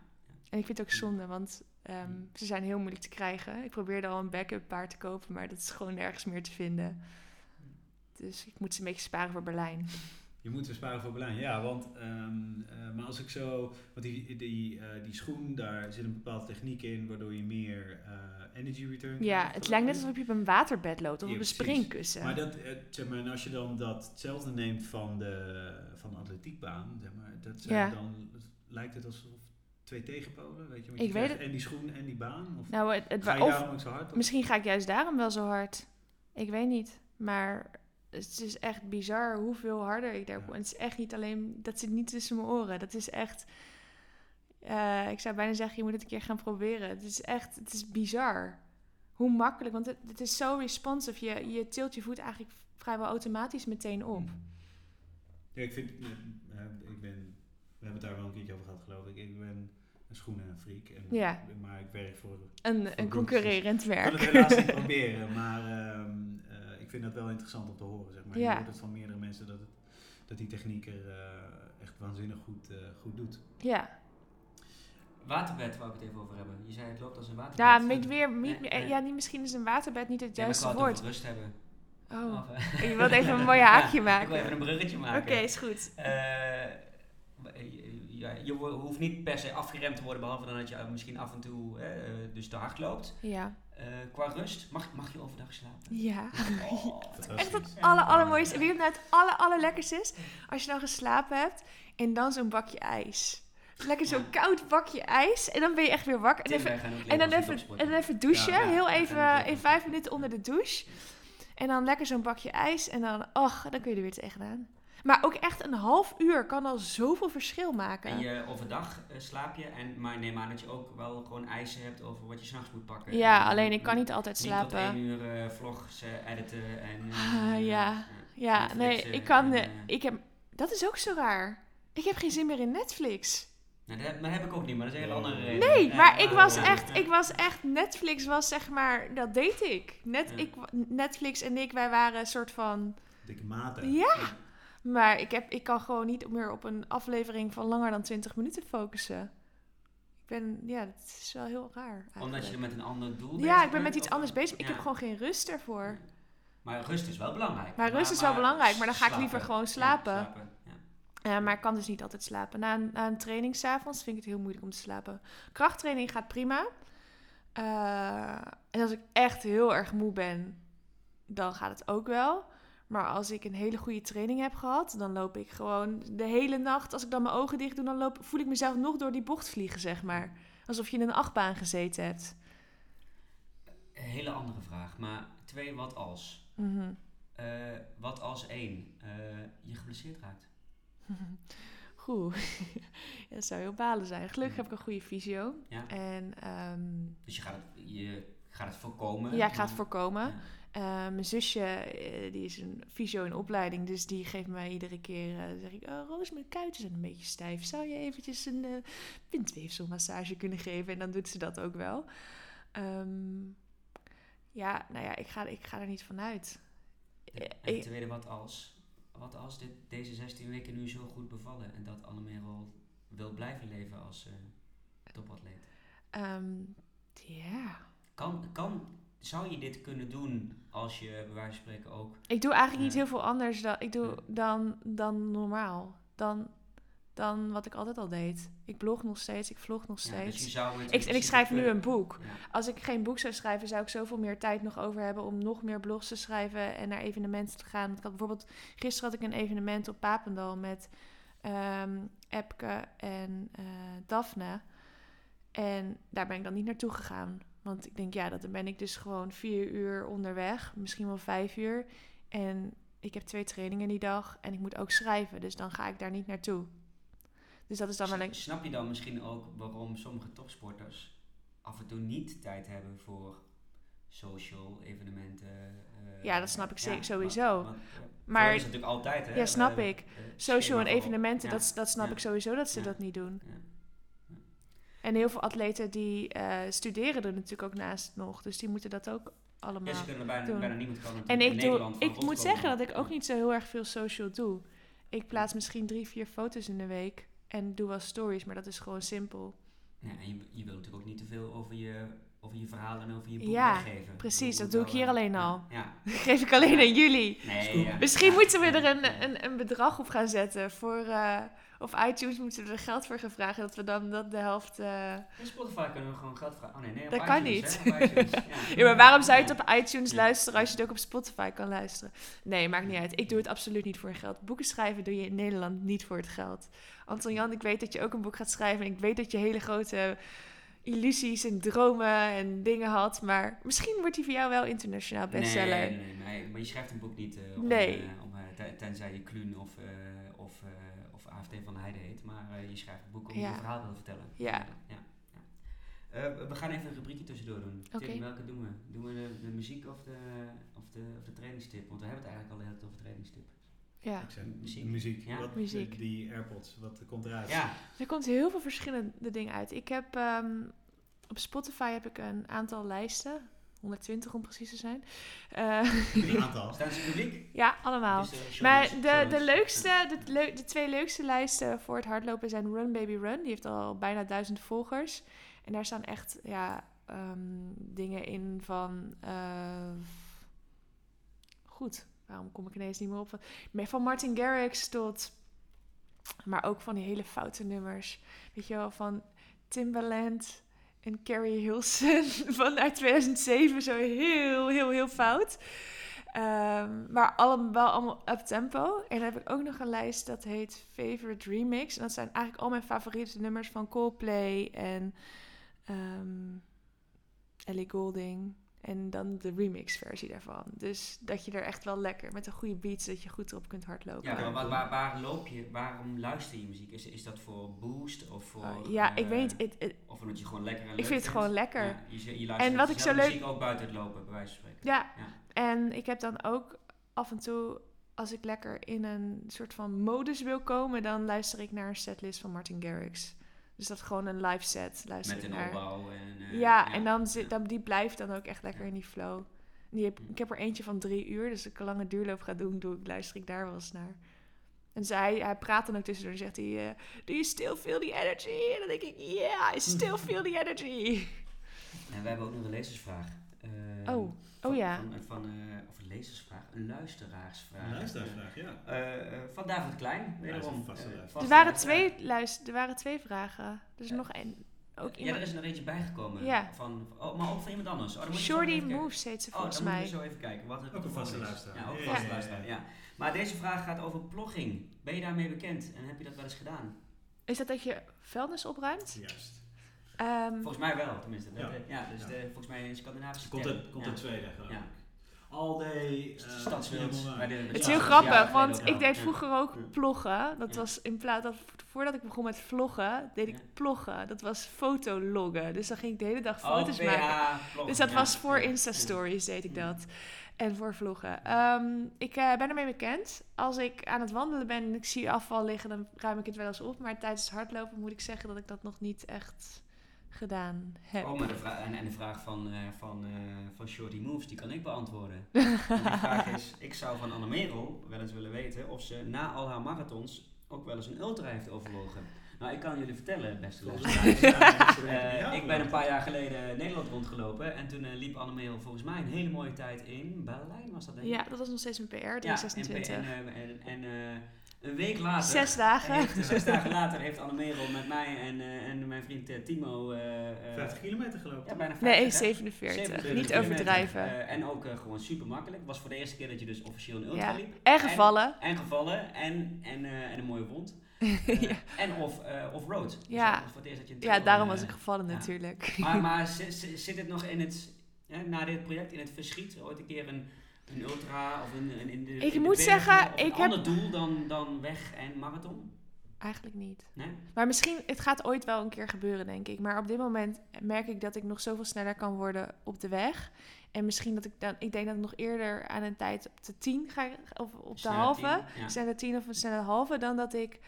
en ik vind het ook zonde, want ehm, ze zijn heel moeilijk te krijgen. Ik probeerde al een backup paard te kopen, maar dat is gewoon nergens meer te vinden. Dus ik moet ze een beetje sparen voor Berlijn. Je moet weer sparen voor Berlijn. Ja, want... ehm, eh, maar als ik zo... Want die, die, eh, die schoen, daar zit een bepaalde techniek in... waardoor je meer eh, energy return Ja, het lijkt net alsof je op een waterbed loopt of Ja, op een springkussen. Maar, dat, zeg maar en als je dan dat hetzelfde neemt van de, van de atletiekbaan... Zeg maar, dat zijn Ja. dan lijkt het alsof twee tegenpolen, weet je? Want Ik je weet krijgt En die schoen en die baan? Of nou, het, het, ga je of daarom ook zo hard op? misschien ga ik juist daarom wel zo hard. Ik weet niet. Maar het is echt bizar hoeveel harder ik daar Ja. het is echt niet alleen... Dat zit niet tussen mijn oren. Dat is echt... eh, ik zou bijna zeggen, je moet het een keer gaan proberen. Het is echt... Het is bizar. Hoe makkelijk. Want het, het is zo responsive. Je, je tilt je voet eigenlijk vrijwel automatisch meteen op. Ja, ik vind... eh, ik ben... We hebben het daar wel een keertje over gehad, geloof ik. Ik ben een schoenenfreak. En, Ja. Maar ik werk voor... Een, Voor een concurrerend Ik kan het werk. helaas niet [laughs] proberen, maar ehm, eh, ik vind dat wel interessant om te horen, zeg maar. Ja. Je hoort het van meerdere mensen dat, het, dat die techniek er eh, echt waanzinnig goed, eh, goed doet. Ja, Waterbed wou ik het even over hebben. Je zei het loopt als een waterbed. ja, niet weer, niet, Nee, nee. ja niet, misschien is een waterbed niet het ik juiste het woord. rust hebben. Oh, Of, eh, je wilt even een mooi [laughs] haakje Ik maken. wil even een bruggetje Oké, maken. is goed. Eh, je- ja, je hoeft niet per se afgeremd te worden, behalve dan dat je eh, misschien af en toe eh, dus te hard loopt. Ja. Eh, qua rust, mag, mag je overdag slapen? Ja. Oh, [laughs] Echt het aller, allermooiste. Je wat nou het aller, allerlekkerste is? Als je dan geslapen hebt en dan zo'n bakje ijs. Lekker zo'n Ja. koud bakje ijs. En dan ben je echt weer wakker. En, even, en, dan, even, en dan even douchen. Heel even in vijf minuten onder de douche. En dan lekker zo'n bakje ijs. En dan, och, dan kun je er weer tegenaan. Maar ook echt een half uur kan al zoveel verschil maken. En je overdag eh, slaap je, en, maar neem aan dat je ook wel gewoon eisen hebt over wat je s'nachts moet pakken. Ja, En, alleen eh, ik kan niet altijd Niet tot slapen. één uur eh, vlogs eh, editen en... eh, Ah, ja. Ja, nee, ik kan... en, eh, eh, ik heb, dat is ook zo raar. Ik heb geen zin meer in Netflix. Nou, dat, dat heb ik ook niet, maar dat is een hele andere reden. Nee, maar ik was echt, ik was echt, Netflix was zeg maar, dat deed ik. Net, Ja. ik. Netflix en ik, wij waren een soort van, Dikke maten. Ja. Maar ik, heb, ik kan gewoon niet meer op een aflevering van langer dan 20 minuten focussen. Ik ben, ja, dat is wel heel raar eigenlijk. Omdat je met een ander doel bezig Ja, ik ben bent, met iets anders bezig. Ik heb gewoon geen rust ervoor. Maar rust is wel belangrijk. Maar rust is wel belangrijk, maar dan ga ik slapen. liever gewoon Ja, slapen. slapen, ja. Ja, maar ik kan dus niet altijd slapen. Na een, na een training s'avonds vind ik het heel moeilijk om te slapen. Krachttraining gaat prima. Eh, en als ik echt heel erg moe ben, dan gaat het ook wel. Maar als ik een hele goede training heb gehad, dan loop ik gewoon de hele nacht. Als ik dan mijn ogen dicht doe, dan loop, voel ik mezelf nog door die bocht vliegen, zeg maar. Alsof je in een achtbaan gezeten hebt. Een hele andere vraag, maar twee wat als. Mhm. Eh, wat als één eh, je geblesseerd raakt? [laughs] Goed. Ja, [laughs] dat zou heel balen zijn. Gelukkig heb ik een goede fysio. Ja? En ehm, Dus je gaat het, je gaat het voorkomen? ja, ik ga het voorkomen. Ja. Eh, mijn zusje, eh, die is een fysio in opleiding, dus die geeft mij iedere keer, eh, zeg ik, oh, Roos, mijn kuiten zijn een beetje stijf. Zou je eventjes een bindweefselmassage kunnen geven? En dan doet ze dat ook wel. Ehm, ja, nou ja, ik ga, ik ga er niet vanuit. En Eh, en tweede wat als? Wat als dit, deze 16 weken nu zo goed bevallen en dat Annemerel wil blijven leven als topatleet? Ehm, ja. Kan, kan, zou je dit kunnen doen als je bij wijze van spreken ook... Ik doe eigenlijk niet heel veel anders dan, ik doe dan, dan normaal. Dan, dan wat ik altijd al deed. Ik blog nog steeds, ik vlog nog steeds. Ja, dus zou ik, en ik schrijf nu een boek. Als ik geen boek zou schrijven, zou ik zoveel meer tijd nog over hebben om nog meer blogs te schrijven en naar evenementen te gaan. Ik had bijvoorbeeld, gisteren had ik een evenement op Papendal met um, Epke en uh, Daphne. En daar ben ik dan niet naartoe gegaan. Want ik denk, ja, dan ben ik dus gewoon vier uur onderweg, misschien wel vijf uur. En ik heb twee trainingen die dag en ik moet ook schrijven. Dus dan ga ik daar niet naartoe. Dus dat is dan wel een... Snap je dan misschien ook waarom sommige topsporters af en toe niet tijd hebben voor social evenementen? Uh, ja, dat snap ik ja, sowieso. Maar, maar dat is natuurlijk altijd, hè? Ja, snap uh, ik. social en evenementen, dat, dat snap ik sowieso dat ze dat niet doen. En heel veel atleten die uh, studeren er natuurlijk ook naast nog. Dus die moeten dat ook allemaal ja, ze kunnen bijna, doen. bijna niemand kan En ik, doe, ik moet zeggen dat ik ook niet zo heel erg veel social doe. Ik plaats misschien drie, vier foto's in de week. En doe wel stories, maar dat is gewoon simpel. Ja, en je, je wilt natuurlijk ook niet te veel over je, over je verhalen en over je boek ja, weggeven. precies. Dat doe ik hier alleen al. Ja. [laughs] Dat geef ik alleen aan jullie. Nee, ja. Misschien moeten we er een, een, een bedrag op gaan zetten voor... Uh, of iTunes moeten we er geld voor gaan vragen, dat we dan dat de helft... Uh... In Spotify kunnen we gewoon geld vragen. Oh nee, nee, dat kan iTunes, niet. ja. [laughs] ja. maar waarom zou je het op iTunes luisteren als je het ook op Spotify kan luisteren? Nee, maakt niet uit. Ik doe het absoluut niet voor geld. Boeken schrijven doe je in Nederland niet voor het geld. Anton Jan, ik weet dat je ook een boek gaat schrijven en ik weet dat je hele grote illusies en dromen en dingen had. Maar misschien wordt die voor jou wel internationaal bestseller. Nee, nee, nee. Maar je schrijft een boek niet uh, om, nee. Uh, om uh, tenzij je Kluun of, of, of AFT van de Heide heet. Maar je schrijft een boek om ja. je verhaal te vertellen. Ja. ja. we gaan even een rubriekje tussendoor doen. Okay. Tim, welke doen we? Doen we de, de muziek of de, of, de, of de trainingstip? Want we hebben het eigenlijk al de hele tijd over trainingstip. Ja. Ik zei, muziek. Muziek. Ja. Wat, muziek. Die AirPods, wat komt eruit? Ja. Er komt heel veel verschillende dingen uit. Ik heb um, op Spotify heb ik een aantal lijsten. 120 om precies te zijn. Uh, een [laughs] aantal. Staan ze publiek? Ja, allemaal. Dus, uh, maar de, de leukste, de, de twee leukste lijsten voor het hardlopen zijn Run Baby Run. Die heeft al bijna duizend volgers. En daar staan echt ja, um, dingen in van... Uh, goed, waarom kom ik ineens niet meer op? Van Martin Garrix tot... Maar ook van die hele foute nummers. Weet je wel, van Timbaland en Carrie Hilson [laughs] vanuit 2007. Zo heel, heel, heel fout. Um, maar allemaal, allemaal up tempo. En dan heb ik ook nog een lijst dat heet Favorite Remix. En dat zijn eigenlijk al mijn favoriete nummers van Coldplay en um, Ellie Golding. En dan de remix-versie daarvan. Dus dat je er echt wel lekker met een goede beat, dat je goed erop kunt hardlopen. Ja, maar waar, waar, waar loop je, waarom luister je muziek? Is, is dat voor boost of voor... Uh, ja, ik weet het. Of omdat je gewoon lekker en Ik vind het gewoon lekker. Ja, je, je luistert en wat ik zo leuk... muziek ook buiten het lopen, bij wijze van spreken. Ja. ja, en ik heb dan ook af en toe, als ik lekker in een soort van modus wil komen, dan luister ik naar een setlist van Martin Garrix. Dus dat gewoon een live set luister Met een naar. opbouw en... Uh, ja, ja, en dan, zit, dan die blijft dan ook echt lekker in die flow. Die heb, ik heb er eentje van drie uur, dus als ik een lange duurloop ga doen, doe ik, luister ik daar wel eens naar. En dus hij, praat dan ook tussendoor en zegt hij, uh, do you still feel the energy? En dan denk ik, yeah, I still [laughs] feel the energy. En we hebben ook nog een lezersvraag. Uh, oh, van, oh ja. Van, van, van of een lezersvraag, een luisteraarsvraag. Een luisteraarsvraag, ja. van David Klein, wederom. er, waren twee luister, er waren twee vragen. Er is nog één. Ook ja, er is er nog eentje bijgekomen. Ja. Van, oh, maar ook van iemand anders. Oh, dan moet Shorty Moves heet ze volgens oh, mij. dan moeten we zo even kijken. Wat ook een vaste luisteraar. Ja, ook een vaste luisteraar, ja. Maar deze vraag gaat over plogging. Ben je daarmee bekend en heb je dat wel eens gedaan? Is dat dat je vuilnis opruimt? Juist. Um, volgens mij wel, tenminste. Ja, ja dus De, volgens mij in Scandinavische Komt er, komt er tweede, geloof ik. Ja. All day. Uh, Stadswild. Het is heel grappig, want ik deed vroeger ook ploggen. Dat was in plaats dat voordat ik begon met vloggen, deed ik ploggen. Dat was fotologgen. Dus dan ging ik de hele dag foto's oh, maken. Vloggen, dus dat was voor Insta-stories deed ik dat. En voor vloggen. Um, ik uh, ben ermee bekend. Als ik aan het wandelen ben en ik zie afval liggen, dan ruim ik het wel eens op. Maar tijdens het hardlopen moet ik zeggen dat ik dat nog niet echt gedaan heb. Oh, maar de vraag, en, en de vraag van, eh van, eh van Shorty Moves, die kan ik beantwoorden. [laughs] Die vraag is, ik zou van Anne Merel wel eens willen weten of ze na al haar marathons ook wel eens een ultra heeft overwogen. Nou, ik kan jullie vertellen, beste luisteraars. [laughs] Eh, ik ben een paar jaar geleden Nederland rondgelopen en toen liep Anne Merel volgens mij een hele mooie tijd in Berlijn, was dat denk ik? Ja, dat was nog steeds een PR, Ja, 326. En, en, en, en eh, een week later... Zes dagen. Heeft, zes dagen [laughs] later heeft Anne Merel met mij en, eh, en mijn vriend eh, Timo... eh, eh, 50 kilometer gelopen. ja, bijna 50, Nee, hè? 47. 47 Niet overdrijven. Eh, en ook eh, gewoon super makkelijk. Het was voor de eerste keer dat je dus officieel een ultra Ja. liep. En gevallen. En, gevallen en, en, eh, en een mooie wond. [laughs] Eh, ja. En of, eh off-road. Dus Ja. dat was voor het eerst dat je een ja, daarom eh, was ik gevallen natuurlijk. Maar, maar [laughs] zi- zi- zit het nog in het, hè, na dit project, in het verschiet, ooit een keer een, een ultra of een, een in de Ik in de moet bergen zeggen, een ik heb- ander doel dan, dan weg en marathon? Eigenlijk niet. Nee? Maar misschien, het gaat ooit wel een keer gebeuren, denk ik. Maar op dit moment merk ik dat ik nog zoveel sneller kan worden op de weg. En misschien dat ik dan, ik denk dat ik nog eerder aan een tijd op de 10 ga, of op de halve, ja. snelle 10 of een snelle halve, dan dat ik,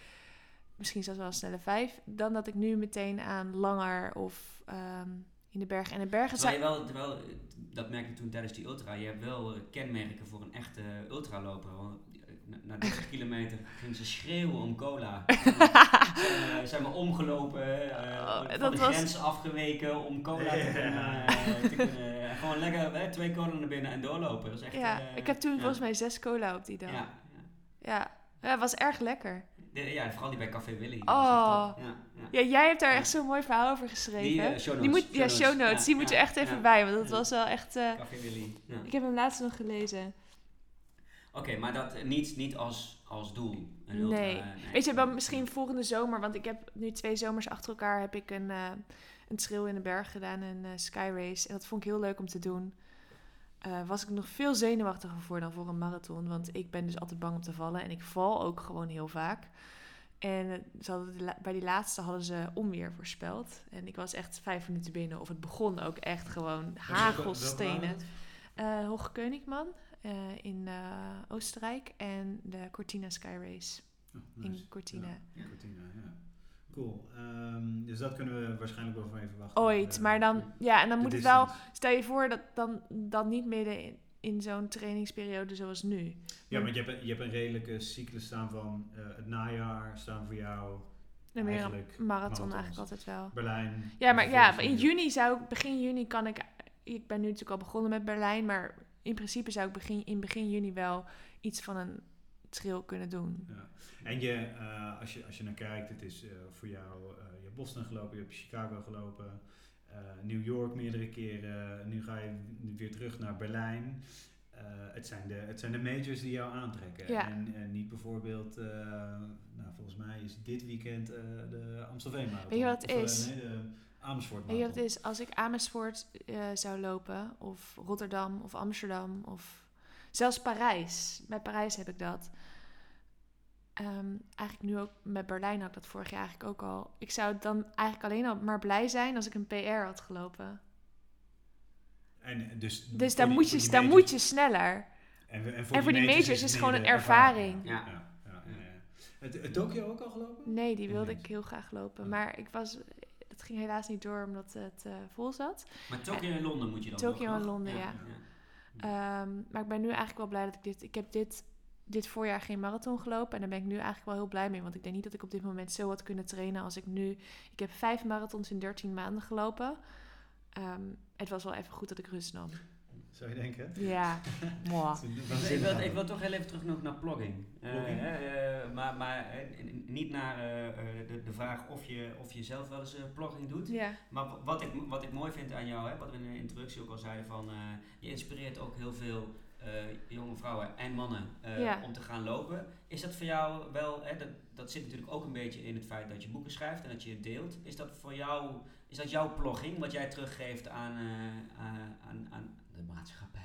misschien zelfs wel een snelle 5, dan dat ik nu meteen aan langer of ehm, in de bergen. En de bergen Terwijl zijn. je wel, terwijl, eh, dat merk ik toen tijdens die ultra, je hebt wel eh, kenmerken voor een echte ultraloper. Want eh, na, na 30 [laughs] kilometer ging ze schreeuwen om cola. [laughs] Ze zijn maar omgelopen, eh, Oh, van dat de was- grens afgeweken om cola te kunnen... eh, te kunnen en gewoon lekker twee cola naar binnen en doorlopen. Dat is echt... Ja, eh, ik heb toen ja. volgens mij zes cola op die dag. Ja, Ja, ja. ja. het was erg lekker. De- ja, vooral die bij Café Willy. Oh. was echt top. Ja, ja. Ja, jij hebt daar echt zo'n mooi verhaal over geschreven. Die, eh, show Die notes, moet, ja, show show notes. notes. Ja, die moet je ja, echt even ja. bij, want dat Ja. was wel echt... eh, Café Willy. Ja. ik heb hem laatst nog gelezen. Oké, maar dat eh, niet, niet als, als doel. Een ultra, Nee. Weet je, dan misschien volgende zomer, want ik heb nu twee zomers achter elkaar heb ik een, eh een trail in de berg gedaan, een eh, sky race. En dat vond ik heel leuk om te doen. Eh, was ik nog veel zenuwachtiger voor dan voor een marathon, want ik ben dus altijd bang om te vallen en ik val ook gewoon heel vaak. En eh, ze hadden bij die laatste hadden ze onweer voorspeld. En ik was echt vijf minuten binnen. Of het begon ook echt gewoon hagelstenen. Eh Hoge eh, in Oostenrijk en de Cortina Sky Race Oh, in Cortina. Ja, Cortina, ja. Cool. Ehm, dus dat kunnen we waarschijnlijk wel van even wachten. Ooit, Eh, maar dan, ja, en dan moet het wel, stel je voor dat dan, dan niet midden in, in zo'n trainingsperiode zoals nu. Ja, want je hebt, een- je hebt een redelijke cyclus staan van eh, het najaar staan voor jou meer eigenlijk marathon marathons. eigenlijk altijd wel. Berlijn. Ja, maar en ja, in juni zou ik, begin juni kan ik, ik ben nu natuurlijk al begonnen met Berlijn, maar in principe zou ik begin, in begin juni wel iets van een trail kunnen doen. Ja. En je, eh, als, je, als je naar kijkt, het is eh, voor jou, eh, je hebt Boston gelopen, je hebt Chicago gelopen, New York meerdere keren, nu ga je weer terug naar Berlijn. Het, zijn de, het zijn de majors die jou aantrekken. Ja. En, en niet bijvoorbeeld, nou, volgens mij is dit weekend de Amstelveen Marathon. Weet je wat het is? nee, de Amersfoort Weet je wat Marathon. het is? Als ik Amersfoort zou lopen, of Rotterdam, of Amsterdam, of zelfs Parijs. Bij Parijs heb ik dat. Ehm, eigenlijk nu ook met Berlijn had ik dat vorig jaar eigenlijk ook al. Ik zou dan eigenlijk alleen al maar blij zijn als ik een PR had gelopen. En, dus Dus voor daar, die- moet je, daar majors- moet je sneller. En, en voor die majors is het gewoon meer een ervaring. Ja. Ja, ja. Het, het Tokio ook al gelopen? Nee, die wilde ik heel graag lopen. Ja. Maar ik was, het ging helaas niet door omdat het eh, vol zat. Maar Tokio en Londen moet je dan Tokio en? Londen, ja. Ehm, maar ik ben nu eigenlijk wel blij dat ik dit... Ik heb dit, dit voorjaar geen marathon gelopen. En daar ben ik nu eigenlijk wel heel blij mee. Want ik denk niet dat ik op dit moment zo had kunnen trainen als ik nu... Ik heb vijf marathons in 13 maanden gelopen. Ehm, het was wel even goed dat ik rust nam. Zou je denken? Ja, [laughs] moi. Ik wil, ik wil toch heel even terug nog naar blogging. Eh, Blogging? hè, eh, maar maar eh, niet naar eh, eh, de, de vraag of je, of je zelf wel eens eh, blogging doet. Ja, Maar wat ik, wat ik mooi vind aan jou, hè, wat we in de introductie ook al zeiden, van, eh, je inspireert ook heel veel eh, jonge vrouwen en mannen eh, Ja. om te gaan lopen. Is dat voor jou wel, hè, dat, dat zit natuurlijk ook een beetje in het feit dat je boeken schrijft en dat je het deelt. Is dat voor jou, is dat jouw blogging, wat jij teruggeeft aan, eh, aan, aan, de maatschappij?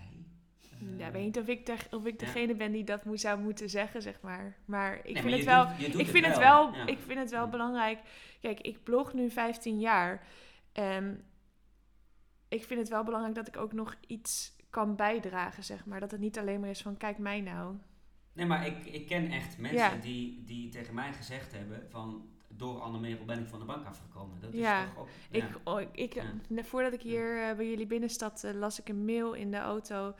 Eh, ja ik weet niet of ik, de, of ik Ja. degene ben die dat moet, zou moeten zeggen, zeg maar. Maar ik nee, vind maar het wel... doet- je doet ik vind het wel. wel, Ja. ik vind het wel Ja. belangrijk. Kijk, ik blog nu 15 jaar. En ik vind het wel belangrijk dat ik ook nog iets kan bijdragen, zeg maar. Dat het niet alleen maar is van, kijk mij nou. Nee, maar ik, ik ken echt mensen Ja. die, die tegen mij gezegd hebben van door Anne Merel ben ik van de bank afgekomen. Dat Ja, is toch ook... Ik, ja. oh, ik, ik, Ja. voordat ik hier eh, bij jullie binnenstapte, las ik een mail in de auto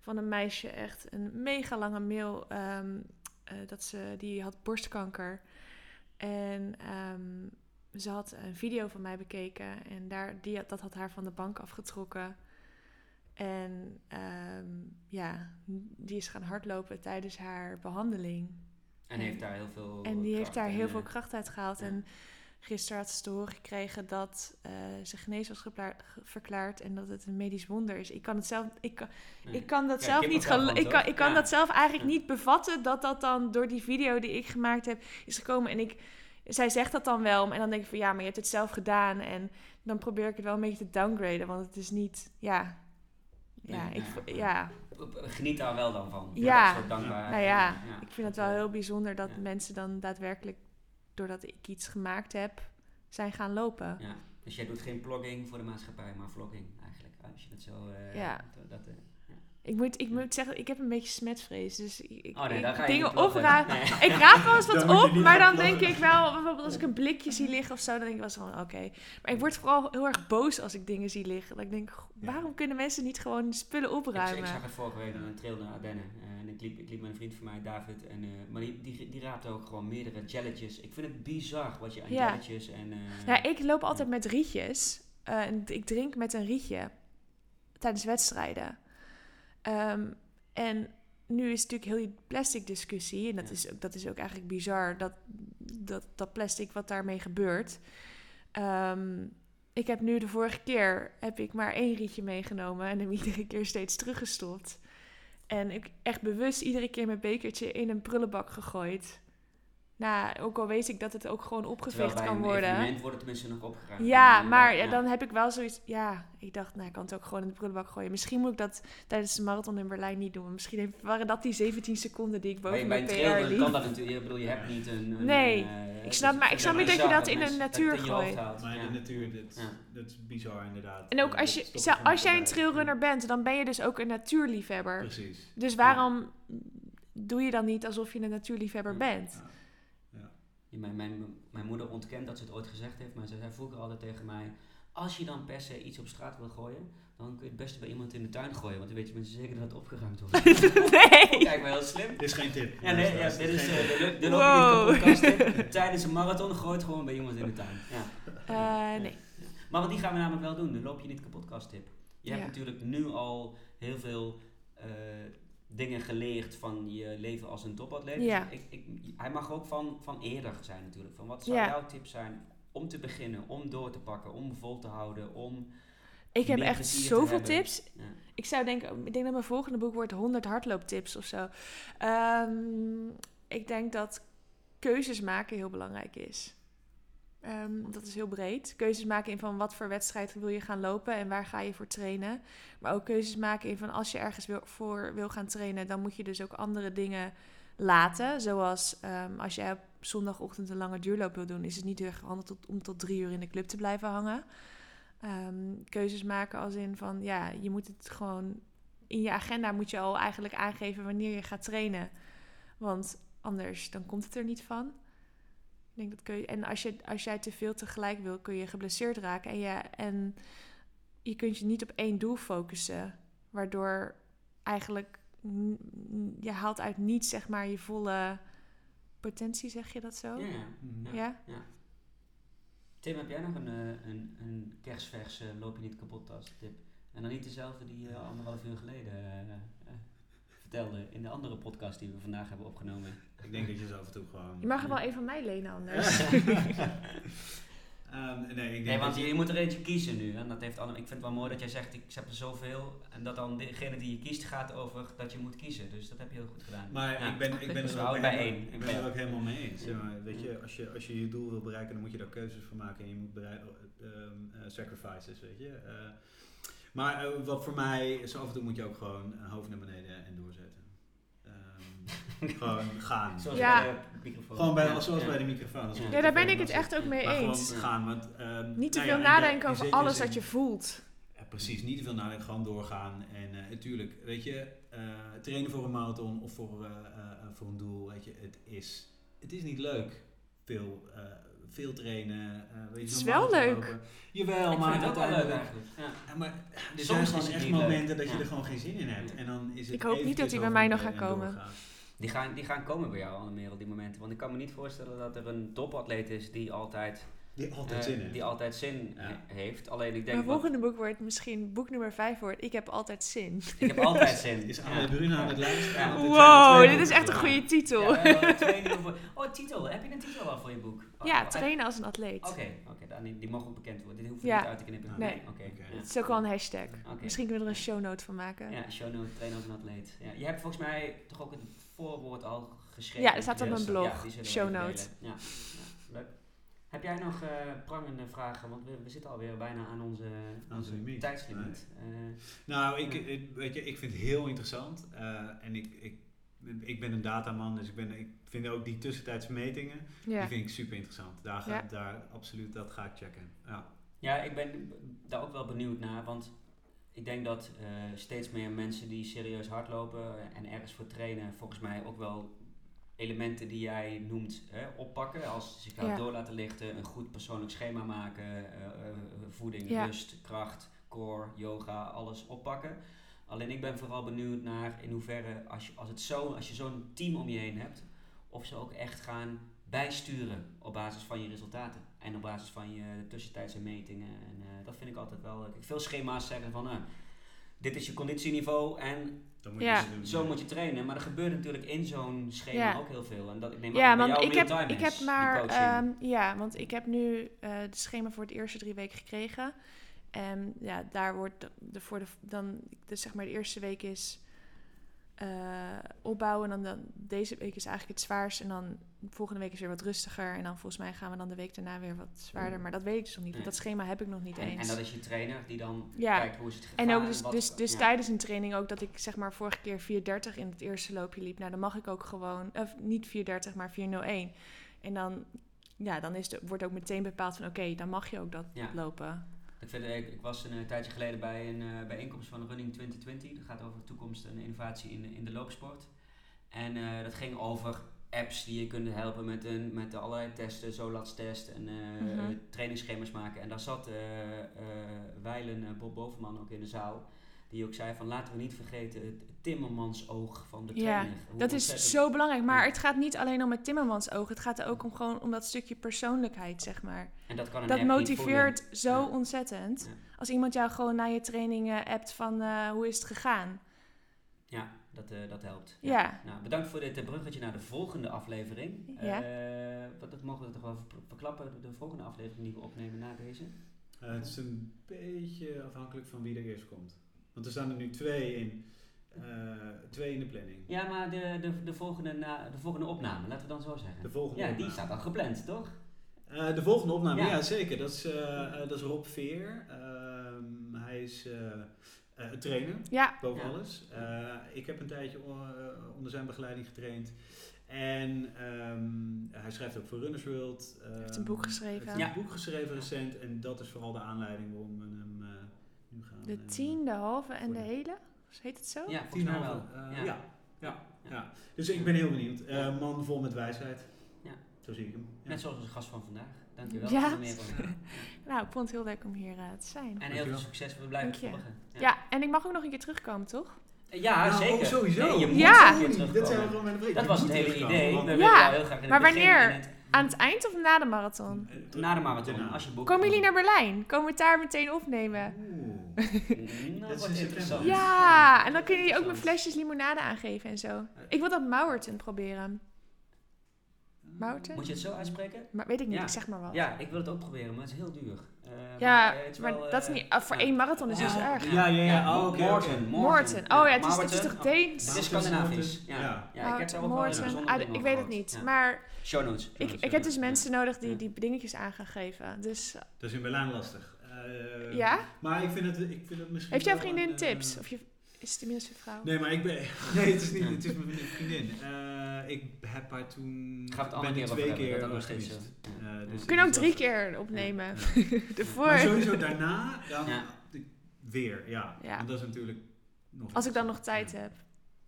van een meisje. Echt een mega lange mail. ehm, eh, dat ze, die had borstkanker. En ehm, ze had een video van mij bekeken. En daar, die, dat had haar van de bank afgetrokken. En ehm, ja, die is gaan hardlopen tijdens haar behandeling. En heeft daar heel veel En die heeft daar heel eh, veel kracht uit gehaald. ja. En gisteren had ze te horen gekregen dat eh, ze genezen was verklaard en dat het een medisch wonder is. Ik kan het zelf, ik kan, nee. ik kan dat Ja, zelf niet van, ik kan, ik kan Ja. dat zelf eigenlijk niet bevatten dat dat dan door die video die ik gemaakt heb is gekomen. En ik, zij zegt dat dan wel en dan denk ik van ja, maar je hebt het zelf gedaan. En dan probeer ik het wel een beetje te downgraden, want het is niet, ja, ja, Nee, ik, ja. ja. Geniet daar wel dan van. Ja. dat. Nou ja, Ja. ik vind het wel heel bijzonder dat Ja. mensen dan daadwerkelijk, doordat ik iets gemaakt heb, zijn gaan lopen. Ja. Dus jij doet geen blogging voor de maatschappij, maar vlogging eigenlijk. Als je dat zo... eh, Ja. Dat, dat, eh, Ik moet, ik moet zeggen, ik heb een beetje smetvrees. Dus ik, ik- oh nee, ik- dingen. Nee. Ik raap wel eens [laughs] wat Dan op, maar dan denk ik wel, bijvoorbeeld als ik een blikje zie liggen of zo, dan denk ik wel zo van oké. Maar ik word vooral heel erg boos als ik dingen zie liggen. Dat ik denk, Ja. waarom kunnen mensen niet gewoon spullen Ik, ik opruimen? zag het vorige week aan een trail naar Ardennen. eh, en ik liep, ik liep met een vriend van mij, David. En, eh, maar die, die, die raapte ook gewoon meerdere jelletjes. Ik vind het bizar wat je aan Ja. jelletjes en... eh, Ja, ik loop altijd met rietjes. Eh, en ik drink met een rietje tijdens wedstrijden. Ehm, en nu is natuurlijk heel die plastic discussie. En dat, Ja. is, ook, dat is ook eigenlijk bizar, dat, dat, dat plastic wat daarmee gebeurt. Ehm, ik heb nu de vorige keer heb ik maar één rietje meegenomen en hem [laughs] iedere keer steeds teruggestopt. En ik echt bewust iedere keer mijn bekertje in een prullenbak gegooid. Nou, ook al weet ik dat het ook gewoon opgeveegd kan worden. evenement wordt het tenminste nog opgeruimd. Ja, maar ja, dan heb ik wel zoiets. Ja, ik dacht, nou, ik kan het ook gewoon in de prullenbak gooien. Misschien moet ik dat tijdens de marathon in Berlijn niet doen. Misschien heeft- waren dat die 17 seconden die ik boven bij mijn een PR trail dan liep. kan dat natuurlijk. Ik bedoel, je hebt niet een... een Nee, eh, ik snap- maar ik snap niet dat je dat in de natuur dat in je hoofd gooit. haalt. Maar Ja. de natuur, dat, Ja. dat is bizar inderdaad. En ook als je, als jij een trailrunner bent, dan ben je dus ook een natuurliefhebber. Precies. Dus waarom doe je dan niet alsof je een natuurliefhebber Ja. bent? Mijn, mijn, mijn moeder ontkent dat ze het ooit gezegd heeft, maar ze zei vroeger altijd tegen mij: Als je dan per se iets op straat wil gooien, dan kun je het beste bij iemand in de tuin gooien, want dan weet je mensen zeker dat het opgeruimd wordt. [laughs] nee! Kijk, maar heel slim. Dit is geen tip. Ja, nee, ja, dit is geen eh, tip. de, de Wow. loop je niet kapot tip. Tijdens een marathon gooit gewoon bij iemand in de tuin. Ja. Eh, nee. Maar wat die gaan we namelijk wel doen, de loop je niet kapot tip. Je hebt natuurlijk nu al heel veel eh, dingen geleerd van je leven als een topatleet. Dus ik, ik, hij mag ook van, van eerder zijn natuurlijk. Van wat zou Ja. jouw tip zijn om te beginnen, om door te pakken, om vol te houden, om... Ik heb echt zoveel tips. Ja. Ik zou denken, ik denk dat mijn volgende boek wordt 100 hardlooptips of zo. Ehm, ik denk dat keuzes maken heel belangrijk is. Ehm, dat is heel breed. Keuzes maken in van wat voor wedstrijd wil je gaan lopen en waar ga je voor trainen. Maar ook keuzes maken in van als je ergens voor wil gaan trainen, dan moet je dus ook andere dingen laten. Zoals ehm, als je op zondagochtend een lange duurloop wil doen, is het niet heel erg handig om tot drie uur in de club te blijven hangen. Ehm, keuzes maken als in van ja, je moet het gewoon in je agenda moet je al eigenlijk aangeven wanneer je gaat trainen. Want anders dan komt het er niet van. Denk dat kun je, en als, je, als jij te veel tegelijk wil, kun je geblesseerd raken. En je, en je kunt je niet op één doel focussen. Waardoor eigenlijk je haalt uit niets zeg maar je volle potentie, zeg je dat zo? Ja, ja. Mhm. Ja? Tim, heb jij nog een, eh, een, een kerstvers eh, loop je niet kapot tas tip? En dan niet dezelfde die je anderhalf uur geleden eh, eh, vertelde in de andere podcast die we vandaag hebben opgenomen. [laughs] Ik denk dat je zo af en toe gewoon... Je mag er wel een van mij lenen anders. [laughs] [laughs] Ehm, nee, ik denk Nee, want je, je moet er eentje kiezen nu. En dat heeft Anne, ik vind het wel mooi dat jij zegt, ik heb er zoveel. En dat dan degene die je kiest gaat over dat je moet kiezen. Dus dat heb je heel goed gedaan. Maar Ja. ik ben, ik ben Dus er ook bij helemaal- één. Ik ben er ook helemaal mee eens. Ja, maar weet je, als je, als je je doel wil bereiken, dan moet je daar keuzes voor maken en je moet ehm, eh, sacrifices, weet je. Eh, maar eh, wat voor mij, zo af en toe moet je ook gewoon eh, hoofd naar beneden en doorzetten. Ehm, [laughs] gewoon gaan. Zoals Ja. bij de microfoon. Gewoon bij, Ja, zoals ja. bij de microfoon. Ja. daar ben ik het echt ook mee maar eens. gewoon gaan, want... ehm, Niet te nou veel nadenken over alles zin- wat je voelt. ja, precies, niet te veel nadenken, gewoon doorgaan. En eh, natuurlijk, weet je, eh, trainen voor een marathon of voor, eh, eh, voor een doel, weet je, het is, het is niet leuk veel, eh, veel trainen. eh weet je, Het is wel leuk. lopen. Jawel, ik maar uiteindelijk... eigenlijk. Ja. Ja, maar er Soms zijn gewoon echt leuk. momenten dat je er gewoon geen zin in hebt. En dan is het Ik hoop niet dat die bij mij nog gaan en komen. doorgaan. Die, gaan, die gaan komen bij jou, Annemerel, die momenten. Want ik kan me niet voorstellen dat er een topatleet is die altijd, Die altijd eh, zin heeft. die altijd zin Ja. heeft. Alleen ik denk, Mijn wat- volgende boek wordt misschien boek nummer 5 wordt Ik heb altijd zin. ik heb altijd [laughs] zin. Is Ja. Anne Bruna aan het luisteren? Er Wow, dit is echt een goede titel. [laughs] Oh, titel. Heb je een titel al voor je boek? Oh, Ja, oh, trainen als een atleet. Oké, oké, dan die, die mogen ook bekend worden. Dit hoeft Ja. niet uit te knippen. Nee. Oké, Oké. ja. Het is ook wel een hashtag. Misschien kunnen we er een show note van maken. Ja, show note, train als een atleet. Ja, je hebt volgens mij toch ook het voorwoord al geschreven. Ja, dat staat op mijn blog, die zullen we show even note. delen. Ja, ja, leuk. Heb jij nog eh, prangende vragen? Want we, we zitten alweer bijna aan onze, Aan onze tijdslimiet. Eh, Nou, ik, weet je, ik vind het heel interessant. eh, en ik, ik, ik ben een dataman, dus ik, ben, ik vind ook die tussentijdse metingen, Ja. die vind ik super interessant. Daar ga, Ja. daar absoluut, dat ga ik checken. Ja. Ja, ik ben daar ook wel benieuwd naar, want ik denk dat eh, steeds meer mensen die serieus hardlopen en ergens voor trainen, volgens mij ook wel elementen die jij noemt hè, oppakken. Als zich Ja. door laten lichten, een goed persoonlijk schema maken, eh, eh, voeding, Ja. rust, kracht, core, yoga, alles oppakken. Alleen ik ben vooral benieuwd naar in hoeverre, als je, als het zo, als je zo'n team om je heen hebt, of ze ook echt gaan bijsturen op basis van je resultaten. En op basis van je tussentijdse metingen. En eh, dat vind ik altijd wel. Veel schema's zeggen van, dit is je conditieniveau en Dan moet Ja. je zo moet je trainen. Maar er gebeurt natuurlijk in zo'n schema Ja. ook heel veel. En dat, ik neem Ja, aan dat bij want jou ik heb, ik heb maar. coaching. ehm, ja, want ik heb nu eh het schema voor het eerste drie weken gekregen. En ja, daar wordt de, de- voor de. Dan, dus zeg maar, de eerste week is eh, opbouwen. En dan, dan deze week is eigenlijk het zwaarst. En dan de volgende week is weer wat rustiger. En dan volgens mij gaan we dan de week daarna weer wat zwaarder. Maar dat weet ik dus nog niet. Want Nee. dat schema heb ik nog niet en, eens. en dat is je trainer die dan Ja. kijkt hoe is het gegaan. En ook dus, wat- dus, dus ja. tijdens een training ook dat ik zeg maar vorige keer 4.30 in het eerste loopje liep. Nou, dan mag ik ook gewoon, of niet 4.30, maar 4.01. En dan, ja, dan is de, wordt ook meteen bepaald van oké, dan mag je ook dat Ja. lopen. Ik, vind, ik, ik was een eh, tijdje geleden bij een eh, bijeenkomst van Running 2020. Dat gaat over toekomst en innovatie in, de- in de loopsport. En eh, dat ging over apps die je kunnen helpen met, een, met allerlei testen, Zolats-test en eh, Mhm. eh, trainingsschema's maken. En daar zat eh Weilen, Bob Bovenman ook in de zaal. Die ook zei van laten we niet vergeten het timmermansoog van de Ja, trainer. Hoe Dat is zo belangrijk. Maar Ja. het gaat niet alleen om het timmermans oog. Het gaat er ook om gewoon om dat stukje persoonlijkheid, zeg maar. En dat kan een Dat motiveert zo Ja. ontzettend. Ja. Als iemand jou gewoon na je trainingen appt van hoe is het gegaan. Ja, dat, eh, dat helpt. Ja. Nou, bedankt voor dit eh, bruggetje naar de volgende aflevering. Ja. Eh, wat, dat mogen we toch wel ver- verklappen, de volgende aflevering die we opnemen na deze. Eh, het is een beetje afhankelijk van wie er eerst komt. Want er staan er nu twee in, eh, twee in de planning. Ja, maar de, de, de, volgende, na, de volgende opname, laten we dan zo zeggen. De volgende ja, die staat al gepland, toch? Eh, de volgende opname, Ja. ja, zeker. Dat is, dat is Rob Veer. Ehm, hij is eh, trainer, Ja, boven Ja. alles. Eh, ik heb een tijdje eh, onder zijn begeleiding getraind. En ehm, hij schrijft ook voor Runners World. Ehm, heeft een boek geschreven. heeft Ja. een boek geschreven recent. En dat is vooral de aanleiding waarom we hem eh, nu gaan... de tien, de halve en de de- hele. Heet het zo? Ja, Tien halve, wel. eh, ja. ja. Ja, ja. Dus ik ben heel benieuwd. Eh, man vol met wijsheid. Ja. Zo zie ik hem. Ja. Net zoals onze gast van vandaag. Dankjewel. Ja. voor. [laughs] Nou, ik vond het heel leuk om hier eh, te zijn. En heel veel succes, we blijven Dank volgen. Ja, en ik mag ook nog een keer terugkomen, toch? Ja, Nou, zeker. oh, sowieso. Nee, je moet Ja. een keer Dit zijn we terugkomen. met. Dat Je was het hele idee. We Ja. heel graag Maar wanneer? Aan het eind of na de marathon? Eh, Na de marathon, als je boekt. Komen jullie naar Berlijn? Komen we het daar meteen opnemen? Oeh. Mm, [laughs] Dat is interessant. Ja, en dan kunnen jullie ook mijn flesjes limonade aangeven en zo. Ik wil dat Mauerton proberen. Mauerton? Moet je het zo uitspreken? Maar weet ik niet, Ja. ik zeg maar wat. Ja, ik wil het ook proberen, maar het is heel duur. Eh, Ja, eh, maar wel, dat is eh, niet... ah, voor ja. één marathon is het Ja. zo erg. Ja, ja, ja. Oh, oké, Morten, oké. Morton. Oh ja, het is, het is toch Deens? Het is Scandinavisch. Ja. Ja. Ja. ik heb daar wel bijzondere Ah, ik weet het niet. Ja. Maar Show notes. ik, ik heb dus Ja. mensen nodig die die dingetjes aan gaan geven. Dus Dat is in Berlijn lastig. Eh, ja? Maar ik vind het, ik vind het misschien Heeft jouw vriendin een, eh, tips? Of je, is het inmiddels je vrouw? Nee, maar ik ben... [laughs] Nee, het is niet het is mijn vriendin. [laughs] Eh, ik heb haar toen... Gaan we het ben andere er keer twee hebben, keer nog steeds. Ja. Eh, dus We kunnen ook drie keer opnemen. Ja. [laughs] Ervoor. Maar sowieso daarna, dan weer, ja. Ja. Want dat is natuurlijk nog Als ik dan nog tijd heb.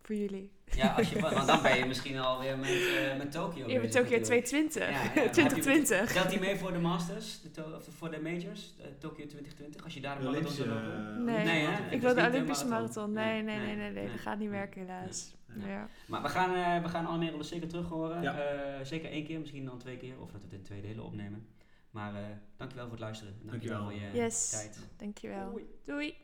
Voor jullie. Ja, als je, [laughs] want dan ben je misschien alweer met, eh met Tokio Je bent bezig Tokyo natuurlijk. 220. Ja, ja, [laughs] maar heb je- 2020. Telt die mee voor de Masters, de to- of voor de Majors, eh, Tokio 2020, als je daar de marathon zou Olympische, lopen? eh, Nee, hè? Ik wil de Olympische marathon. marathon. Nee, Nee, nee, nee, nee, nee, nee. nee. Dat gaat niet werken helaas. Ja. Maar we gaan, eh we gaan Almere dus zeker terug horen. Ja. Eh, zeker één keer, misschien dan twee keer, of dat we het in twee delen opnemen. Maar eh dankjewel voor het luisteren. En Dankjewel, Dankjewel. voor je Yes. tijd. Dankjewel. Doei. Doei.